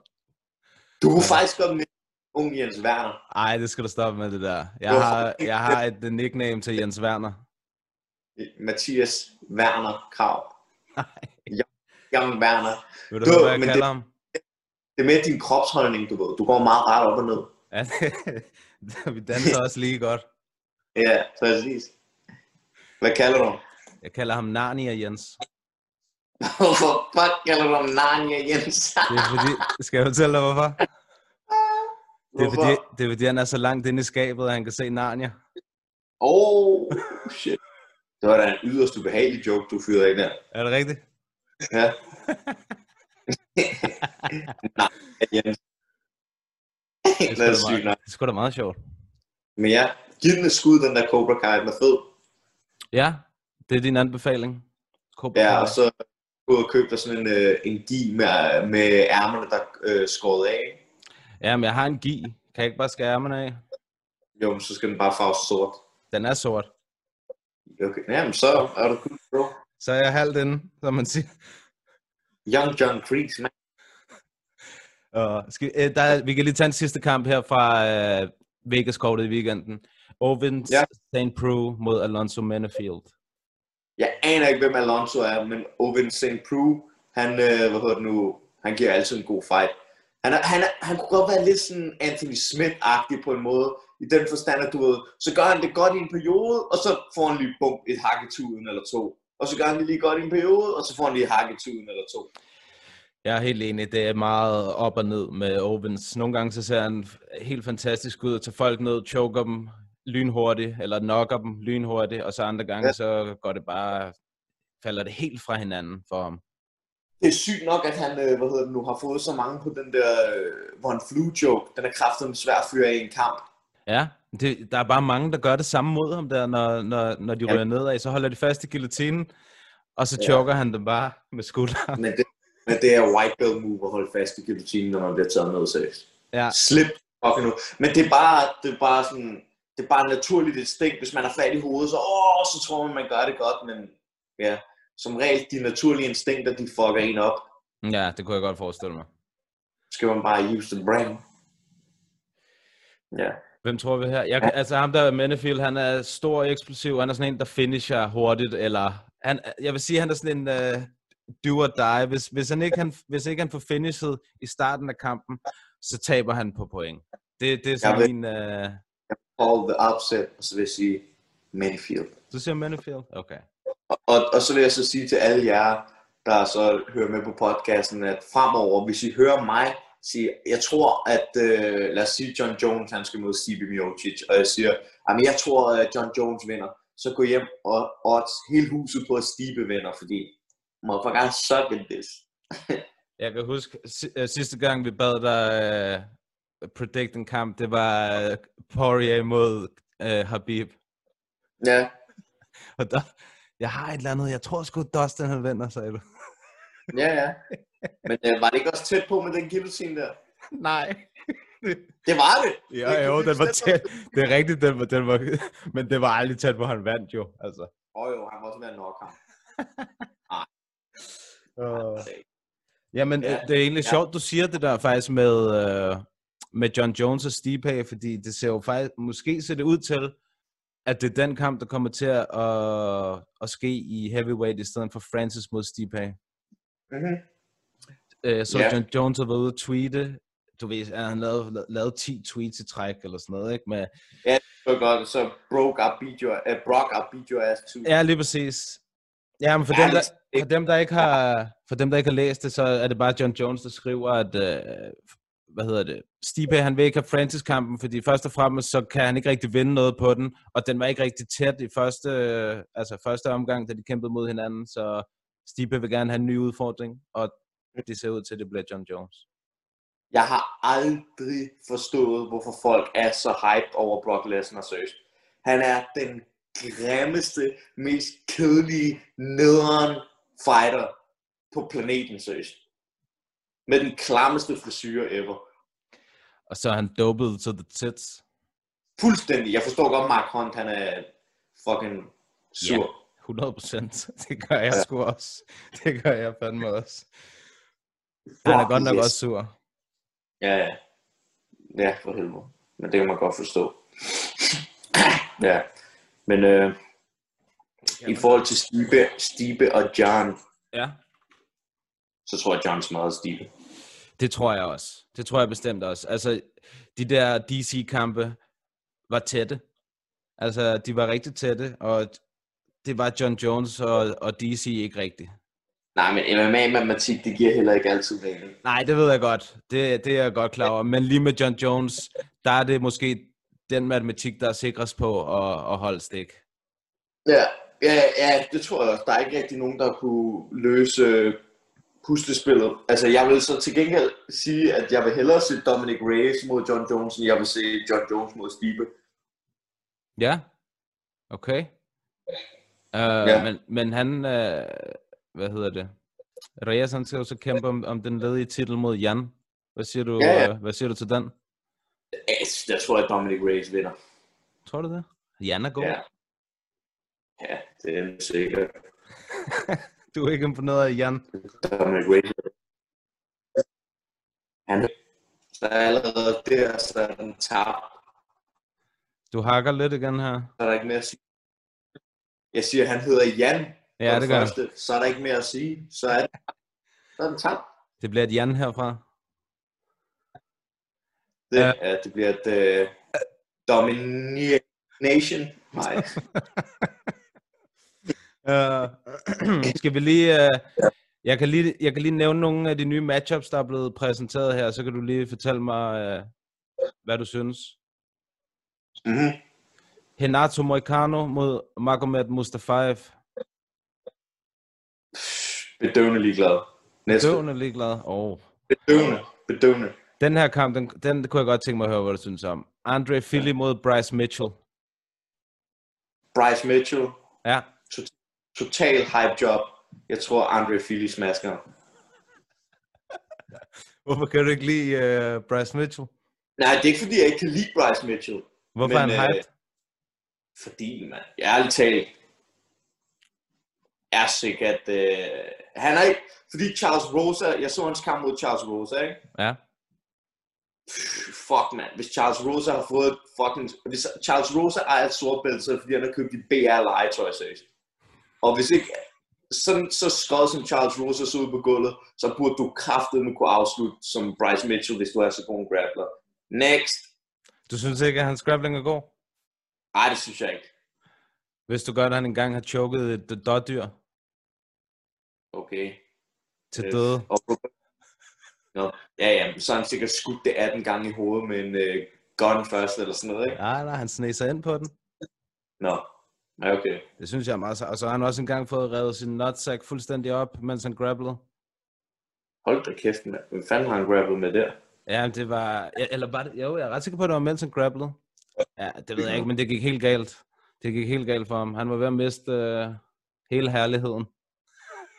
Du kunne faktisk godt med ung Jens Werner. Ej, det skal du stoppe med det der. Jeg Hvorfor har, jeg har et nickname til Jens Werner. Mathias Werner Krav. Nej. Young Werner. Vil du, Du, høre, hvad jeg kalder det- ham? Det er med din kropsholdning, du ved. Du går meget ret op og ned. Ja, det- [LAUGHS] vi danser også lige godt. Ja, præcis. Hvad kalder du? Jeg kalder ham Narnia Jens. [LAUGHS] Hvorfor fuck kalder du ham Narnia Jens? Det er fordi, skal jeg fortælle dig hvorfor? Det er, fordi, det er fordi, han er så langt inde i skabet, at han kan se Narnia. Oh, shit. Det var da en yderst ubehagelig joke, du fyrede ind der. Er det rigtigt? Ja. [LAUGHS] Nej, Jens. Det er sgu da meget sjovt. Men ja, giv den et skud, den der Cobra Kai, den er fed. Ja, det er din anbefaling. Cobra Ja, og så gå og købe dig sådan en, øh, en gi med, med ærmerne, der er øh, skåret af. Ja, men jeg har en gi. Kan jeg ikke bare skære ærmerne af? Jo, men så skal den bare farve sort. Den er sort. Okay, jamen så er du cool, bro. Så er jeg halvt inde, som man siger. Young John Kreese, man. Og skal, øh, der, er- vi kan lige tage en sidste kamp her fra øh, Vegas-kortet i weekenden. Ovens Ja. St. Prue mod Alonso Menefield. Jeg aner ikke, hvem Alonso er, men Owen St. Prue, han, øh, hvad hedder det nu, han giver altid en god fight. Han, er, han, er, han kunne godt være lidt sådan Anthony Smith-agtig på en måde, i den forstand, at du ved, så gør han det godt i en periode, og så får han lige bump et hak i tuden eller to. Og så gør han det lige godt i en periode, og så får han lige et hak i tuden eller to. Jeg er helt enig, det er meget op og ned med Ovens. Nogle gange så ser han helt fantastisk ud, tager folk ned, choker dem lynhurtigt, eller knocker dem lynhurtigt, og så andre gange, Ja. ja. så går det bare, falder det helt fra hinanden for ham. Det er sygt nok, at han, øh, hvad hedder det nu, har fået så mange på den der, øh, hvor han flu joke, den er kraftigt svær at fyre af i en kamp. Ja, det, der er bare mange, der gør det samme mod ham der, når, når, når de Ja. ryger nedad, så holder de fast i guillotinen, og så Ja. choker han dem bare med skulderen. Men det, men det er white belt move at holde fast i guillotinen, når man bliver taget ned seriøst. Ja, Slip fucking nu. Men det er bare, det er bare sådan, det er bare et naturligt instinkt. Hvis man har fat i hovedet, så, åh, så tror man, man gør det godt, men ja, som regel, de naturlige instinkter, de fucker en op. ja, det kunne jeg godt forestille mig. Skal man bare use the brain. Ja. Hvem tror vi her? Jeg, kan- altså ham der er Menefield, han er stor og eksplosiv, han er sådan en, der finisher hurtigt, eller han, jeg vil sige, han er sådan en uh, do or die. Hvis, hvis, han ikke, han, hvis ikke han får finishet i starten af kampen, så taber han på point. Det, det er sådan ved- min... Uh, Call the upset, og så vil jeg sige Mayfield. du siger Menefield? Okay. Og, og, og så vil jeg så sige til alle jer, der så hører med på podcasten, at fremover, hvis I hører mig sige, jeg tror, at, øh, lad os sige, John Jones, han skal mod Stipe Miocic, og jeg siger, jamen jeg tror, at John Jones vinder, så gå hjem og odds hele huset på, at Stipe vinder, fordi motherfucker, I suck at this. Jeg kan huske, øh, sidste gang vi bad dig uh, predict en kamp, det var uh, Poirier mod uh, Habib. Ja, [LAUGHS] Og der, jeg har et eller andet, jeg tror sgu, Dustin han vinder, sagde du. ja, ja. Men øh, var det ikke også tæt på med den guillotine der? [LAUGHS] Nej. Det var det! Jo, jo, den var tæt. Det er rigtigt, den var, den var, [LAUGHS] men det var aldrig tæt på, han vandt jo. Altså. Åh oh, jo, han var også med at nok ham. Uh. Jamen, Ja, ja, det er egentlig ja. ja. sjovt, du siger det der faktisk med, uh, med John Jones og Stipe, fordi det ser jo faktisk, måske ser det ud til, at det er den kamp, der kommer til at, at, at ske i heavyweight, i stedet for Francis mod Stipe. Mm-hmm. Øh, så Ja. John Jones har været ude at tweete, du ved, at han lavede, lavet 10 tweets i træk, eller sådan noget, ikke? Med, Så godt, så broke up beat your, uh, Brock up beat your ass too. ja, lige præcis. Ja, men for, Ja, dem, der, for, dem, der ikke har, for dem, der ikke har læst det, så er det bare John Jones, der skriver, at, øh, hvad hedder det, Stipe, han vil ikke have Francis-kampen, fordi først og fremmest, så kan han ikke rigtig vinde noget på den, og den var ikke rigtig tæt i første, altså første omgang, da de kæmpede mod hinanden, så Stipe vil gerne have en ny udfordring, og det ser ud til, at det bliver John Jones. Jeg har aldrig forstået, hvorfor folk er så hype over Brock Lesnar, seriøst. Han er den grimmeste, mest kedelige, nederen fighter på planeten, seriøst. Med den klammeste frisyr ever. Og så er han dopet to the tits. Fuldstændig. Jeg forstår godt, Mark Hunt, han er fucking sur. 100 procent. [LAUGHS] Det gør jeg sgu også. Det gør jeg fandme også. Han er godt nok yes. også sur. Ja, ja. Ja, for helvede. Men det kan man godt forstå. ja. Men øh, i forhold til Stibe, Stibe og John, Ja. så tror jeg, John smadrer Stibe. Det tror jeg også. Det tror jeg bestemt også. Altså, de der DC-kampe var tætte. Altså, de var rigtig tætte, og det var John Jones og, og DC ikke rigtigt. Nej, men MMA-matematik, det giver heller ikke altid mening. Nej, det ved jeg godt. Det, det er jeg godt klar over. Men lige med John Jones, der er det måske den matematik, der er sikrest på at, at holde stik. Ja, ja, ja, det tror jeg også. Der er ikke rigtig nogen, der kunne løse puslespillet. Altså, jeg vil så til gengæld sige, at jeg vil hellere se Dominic Reyes mod John Jones, end jeg vil se John Jones mod Stipe. Ja, okay. Uh, Ja. men, men han, uh, hvad hedder det? Reyes, han skal jo så kæmpe om, om den ledige titel mod Jan. Hvad siger du, Ja, ja. øh, hvad siger du til den? Jeg, jeg tror, at Dominic Reyes vinder. Tror du det? Jan er god. Ja. Ja, det er sikkert. [LAUGHS] Du er ikke imponeret af Jan. Dominic Reyes. Han så allerede der, så er den tabt. Du hakker lidt igen her. Så er der ikke mere at sige. Jeg siger, at han hedder Jan. Ja, for det gør første. Så er der ikke mere at sige. Så er, det, så er den tabt. Det bliver et Jan herfra. Det, Ja. ja. det bliver et uh, domination. Nej. [LAUGHS] Uh, [CLEARS THROAT] skal vi lige... Uh, jeg, kan lige jeg kan lige nævne nogle af de nye matchups, der er blevet præsenteret her, så kan du lige fortælle mig, uh, hvad du synes. Mm-hmm. Renato Moicano mod Magomed Mustafaev. Bedøvende ligeglad. Næste. Døvende ligeglad. Oh. Bedøvende. Bedøvende. Den her kamp, den, den kunne jeg godt tænke mig at høre, hvad du synes om. Andre Philly mod Bryce Mitchell. Bryce Mitchell. Ja, Total hype job. Jeg tror, Andre Philly smasker. hvorfor kan du ikke lide uh, Bryce Mitchell? Nej, det er ikke fordi, jeg ikke kan lide Bryce Mitchell. Hvorfor Men, er han øh, hyped? Fordi, man, ærligt talt, er sikkert, øh, han er ikke, fordi Charles Rosa, jeg så hans kamp mod Charles Rosa, ikke? Ja. Pff, Fuck, man. Hvis Charles Rosa har fået et fucking... Hvis Charles Rosa ejer et sort bælte, så er det fordi, han har købt i BR legetøj, seriøst. Og hvis ikke... Sådan så skød som Charles Rosa så ud på gulvet, så burde du kraftedeme kunne afslutte som Bryce Mitchell, hvis du er så god en grappler. Next. Du synes ikke, at hans grappling er god? Ej, det synes jeg ikke. Hvis du godt, at han engang har choket et dårdyr Okay. til Øh, døde. Og, Nå, ja, ja, så har han sikkert skudt det 18 gange i hovedet med en uh, gun først, eller sådan noget, ikke? Nej, nej, han sneg sig ind på den. Nå, ja, okay. Det synes jeg er meget... Og så har han også engang fået revet sin nutsack fuldstændig op, mens han grapplede. Hold da kæft, mand. Hvem fanden har han grabbet med der? Ja, det var... Eller var det... Jo, jeg er ret sikker på, at det var mens han grapplede. Ja, det ved jeg ikke, men det gik helt galt. Det gik helt galt for ham. Han var ved at miste øh, hele herligheden.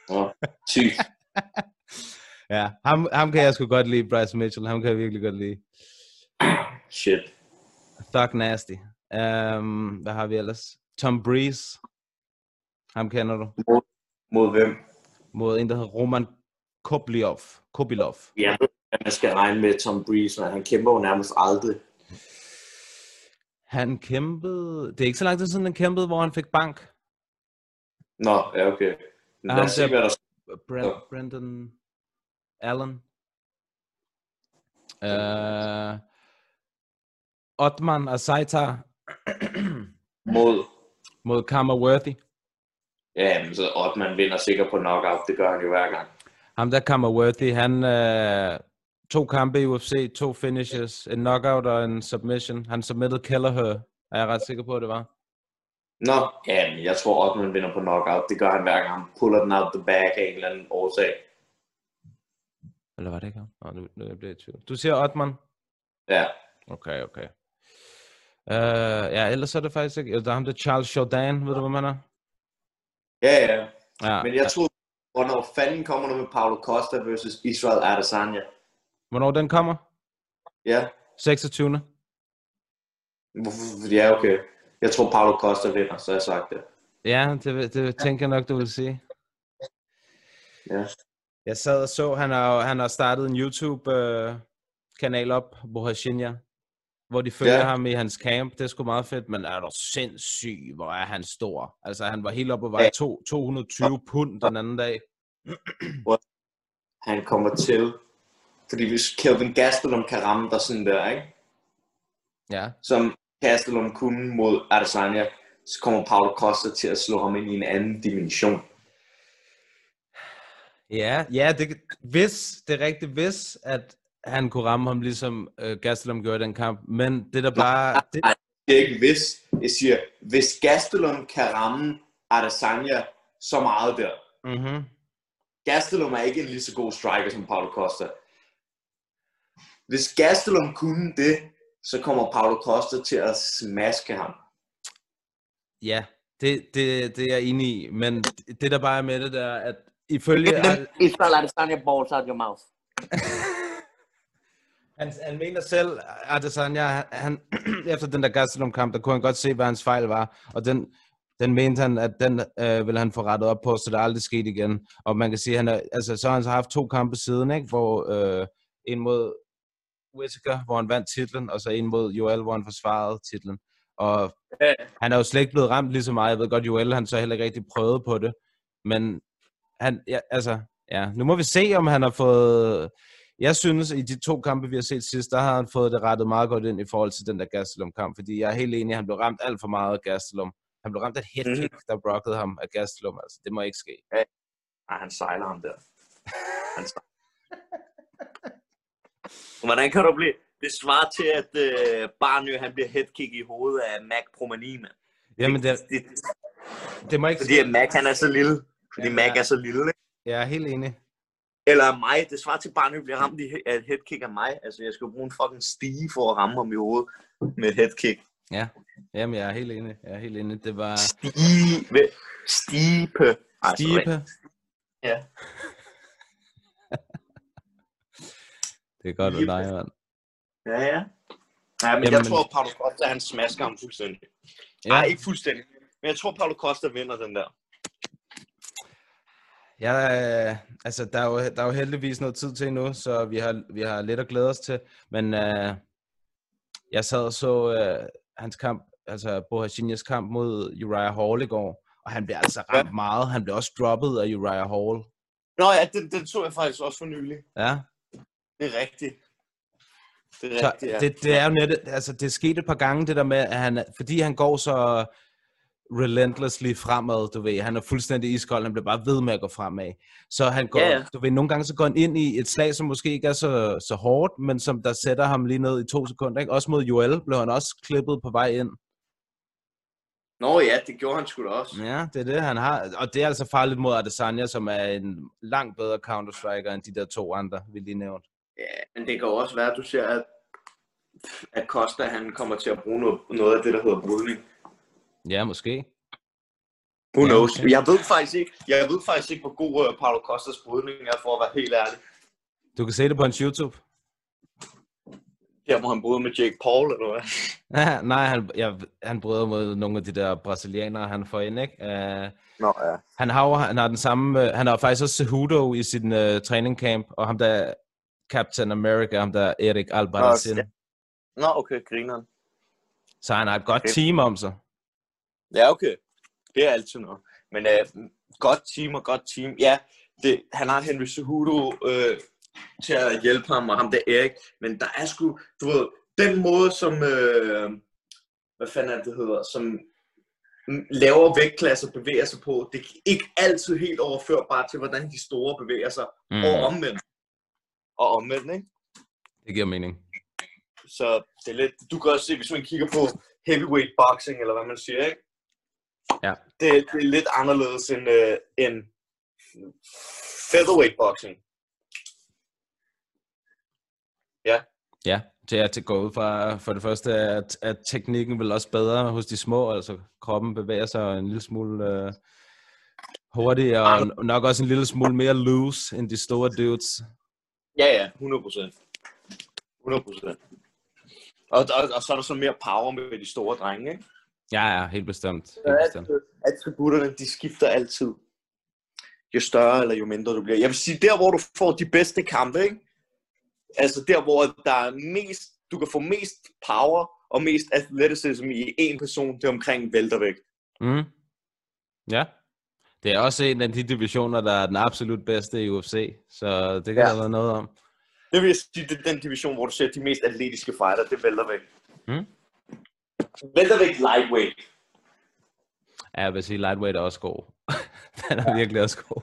Nå, sygt. [LAUGHS] Ja, ham, ham kan jeg sgu godt lide, Bryce Mitchell. Ham kan jeg virkelig godt lide. Shit. Thug Nasty. Um, hvad har vi ellers? Tom Breeze. Ham kender du. Mod hvem? Mod en, der hedder Roman Kobilov. Kobilov. At man skal regne med Tom Breeze, men han kæmper jo nærmest aldrig. Han kæmpede... Det er ikke så lang tid siden, han kæmpede, hvor han fik bank. Nå, ja, okay. Men Ja, Lad os se, hvad der Brent, Ja. Brendan Allen. Uh, Otman Asaitar mod. Mod Karma Worthy. Ja, men så Ottman vinder sikkert på knockout. Det gør han jo hver gang. Ham der Karma Worthy, han uh, to kampe i UFC, to finishes, en knockout og en submission. Han submitted Kelleher, er jeg ret sikker på, at det var. Nå, ja, men jeg tror Ottman vinder på knockout. Det gør han hver gang. Han puller den out the bag af en eller anden årsag. Eller var det ikke ham? Nå, nu, nu er jeg blevet i tvivl. Du siger Otman? Ja, Okay, okay. Uh, ja, ellers er det faktisk ikke... Der er ham der Charles Jourdain, ved du, hvem han er? ja, ja. Ja. Men jeg tror, hvornår fanden kommer der med Paulo Costa versus Israel Adesanya? Hvornår den kommer? Ja, 26. hvorfor- ja, okay. Jeg tror, Paulo Costa vinder, så jeg sagt det. Ja, det, det tænker jeg nok, du vil sige. Ja. Jeg sad og så, han har, han har startet en YouTube-kanal op, Bohashinya, hvor de følger Ja. ham i hans camp. Det er sgu meget fedt, men er du sindssyg, hvor er han stor. Altså, han var helt oppe på vej Ja. to, 220 pund den anden dag. [CLEARS THROAT] Han kommer til. Fordi hvis Kelvin Gastelum kan ramme dig sådan der, ikke? Ja, som Gastelum kunne mod Adesanya, så kommer Paulo Costa til at slå ham ind i en anden dimension. ja, ja det, hvis, det er rigtigt, hvis, at han kunne ramme ham, ligesom uh, Gastelum gjorde i den kamp. Men det der bare... Det, Det er ikke hvis. Jeg siger, hvis Gastelum kan ramme Adesanya så meget der. mm-hmm. Gastelum er ikke en lige så god striker som Paulo Costa. Hvis Gastelum kunne det, så kommer Paulo Costa til at smaske ham. Ja, det, det, det er jeg enig i, men det der bare er med det der, at ifølge... Israel Adesanya balls out your mouth. [LAUGHS] Han, han mener selv, Adesanya, han, han, [CLEARS THROAT] efter den der Gastelum-kamp, der kunne han godt se, hvad hans fejl var, og den, den mente han, at den øh, ville han få rettet op på, så det aldrig skete igen. Og man kan sige, han er, altså, så har han så haft to kampe siden, ikke? hvor øh, en mod Whittaker, hvor han vandt titlen, og så en mod Joel, hvor han forsvarede titlen. Og Ja. han er jo slet ikke blevet ramt lige så meget. Jeg ved godt, Joel han så heller ikke rigtig prøvet på det. Men han, ja, altså, ja, nu må vi se, om han har fået... Jeg synes, i de to kampe, vi har set sidst, der har han fået det rettet meget godt ind i forhold til den der Gastelum-kamp, fordi jeg er helt enig, at han blev ramt alt for meget af Gastelum. Han blev ramt af et headkick, mm-hmm. der brokkede ham af Gastelum. Altså, det må ikke ske. Ej, han sejler ham der. Han sejler. [LAUGHS] Hvordan kan du blive... Det svarer til, at øh, Barnø, han bliver headkick i hovedet af Mac Promani, mand. Jamen, det, Det, det må ikke fordi ske. Mac, han er så lille. Fordi Ja. Mac er så lille, ikke? Jeg er helt enig. Eller mig. Det svarer til, at Barnø bliver ramt af et headkick af mig. Altså, jeg skal bruge en fucking stige for at ramme ham i hovedet med et headkick. Ja, Jamen, jeg er helt enig. Jeg er helt enig. Det var Stige... Stipe. Ej. Stipe. Ja. [LAUGHS] Det er godt af dig, mand. Ja, ja. Ja, men Jamen- jeg tror, Paulo Costa, han smasker ham fuldstændig. Nej, Ja, ikke fuldstændig. Men jeg tror, Paulo Costa vinder den der. Ja øh, altså, der er, jo, der er jo heldigvis noget tid til endnu, så vi har, vi har lidt at glæde os til. Men øh, jeg sad og så øh, hans kamp, altså Bohashinyas kamp mod Uriah Hall i går, og han blev altså ramt meget. Han blev også droppet af Uriah Hall. Nå ja, den, den så jeg faktisk også for nylig. Ja, Det er rigtigt. Det er rigtigt, ja. det, det er jo net, altså det skete et par gange, det der med, at han, fordi han går så relentlessly fremad, du ved, han er fuldstændig iskold, han bliver bare ved med at gå fremad. Så han går, Ja, ja. du ved, nogle gange så går han ind i et slag, som måske ikke er så, så hårdt, men som der sætter ham lige ned i to sekunder, ikke? Også mod Joel blev han også klippet på vej ind. Nå ja, det gjorde han sgu da også. Ja, det er det, han har. Og det er altså farligt mod Adesanya, som er en langt bedre counter-striker end de der to andre, vi lige nævnte. Ja, men det kan også være, at du ser, at, at Costa han kommer til at bruge noget, noget af det, der hedder brydning. Ja, måske. Who Ja, knows? okay. Jeg ved faktisk ikke, jeg ved faktisk ikke, hvor god uh, Paulo Costas brydning er, for at være helt ærlig. Du kan se det på hans YouTube. Der, hvor han bryder med Jake Paul, eller hvad? Ja, [LAUGHS] nej, han, jeg, han bryder mod nogle af de der brasilianere, han får ind, ikke? Uh, Nå ja. han har jo, han har den samme, øh, han har faktisk også Cejudo i sin uh, training camp, og ham der Captain America, ham der Erik Albarracin. Ja. Nå, okay, grineren. Så han har et godt Okay. team om sig. Ja, okay. Det er altid noget. Men øh, godt team og godt team. Ja, det, han har Henry Cejudo øh, til at hjælpe ham, og ham der Erik. Men der er sgu, du ved, den måde, som, øh, hvad fanden er det, det hedder, som lavere vægtklasser bevæger sig på, det er ikke altid helt overførbart til, hvordan de store bevæger sig. Mm. og omvendt. Og omvendt, ikke? Det giver mening. Så det er lidt, du kan også se, hvis man kigger på heavyweight boxing, eller hvad man siger, ikke? Ja. Det, det er lidt anderledes end, øh, end featherweight boxing. Ja, det er til gå ud fra, for det første, at, at teknikken vil også bedre hos de små, altså kroppen bevæger sig en lille smule øh, hurtigere, og nok også en lille smule mere loose end de store dudes. Ja, ja, 100 procent. 100 procent. Og, og, og, så er der så mere power med de store drenge, ikke? Ja, ja, helt bestemt. Helt bestemt. Attributterne, de skifter altid. Jo større eller jo mindre du bliver. Jeg vil sige, der hvor du får de bedste kampe, ikke? Altså der hvor der er mest, du kan få mest power og mest athleticism i en person, det er omkring væltervægt. Mm. Ja. Det er også en af de divisioner, der er den absolut bedste i UFC, så det kan Ja. der være noget om. Det vil jeg sige, det er den division, hvor du ser de mest atletiske fighter, det er væltervægt. Mm. Væltervægt lightweight. Ja, jeg vil sige, lightweight er også god. [LAUGHS] den er virkelig også god.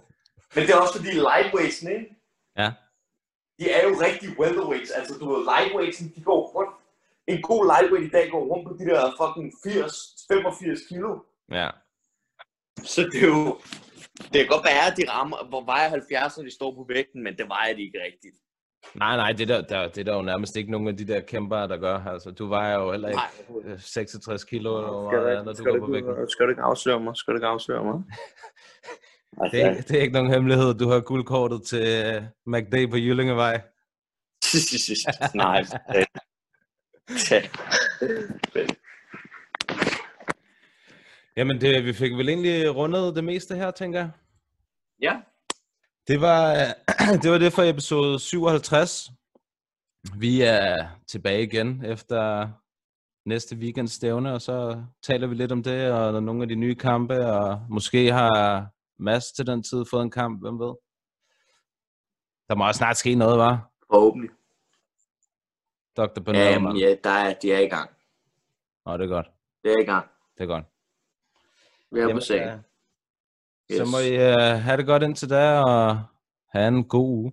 Men det er også fordi lightweights, ikke? Ja. de er jo rigtig welterweights. Altså, du ved, lightweights, de går rundt. En god lightweight i dag går rundt på de der fucking 80, 85 kilo. Ja. Så det er jo... Det kan godt være, at de rammer, hvor vejer 70, når de står på vægten, men det vejer de ikke rigtigt. Nej, nej, det der, der, det er der jo nærmest ikke nogen af de der kæmper, der gør. Altså, du vejer jo heller ikke Nej, øh, 66 kilo, eller hvor meget, er, når du går på vægten. skal du ikke afsløre mig? Skal du ikke afsløre mig? [LAUGHS] Det er, det er ikke nogen hemmelighed. Du har guldkortet til uh, McDay på Jyllingevej. [LAUGHS] Nej. Jamen, det, vi fik vel egentlig rundet det meste her, tænker jeg. ja. Det var, [CLEARS THROAT] det var det for episode 57. Vi er tilbage igen efter næste weekends stævne, og så taler vi lidt om det, og nogle af de nye kampe, og måske har Mads til den tid fået en kamp, hvem ved? Der må også snart ske noget, var? Forhåbentlig. Dr. Benel, Um, um, ja, der er, de er i gang. Nå, det er godt. Det er i gang. Det er godt. Vi er på sagen. Øh, Så må I uh, have det godt indtil da, og have en god uge.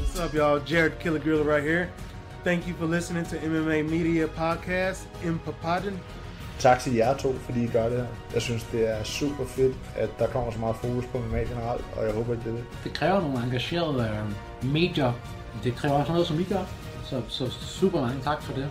What's up, y'all? Jared Killer Gorilla right here. Thank you for listening to MMA Media Podcast in Papadon. Tak til jer to, fordi I gør det her. Jeg synes, det er super fedt, at der kommer så meget fokus på MMA generelt, og jeg håber, at det er det. det kræver nogle engagerede øh, medier. Det kræver også noget, som I gør. Så, så super mange tak for det.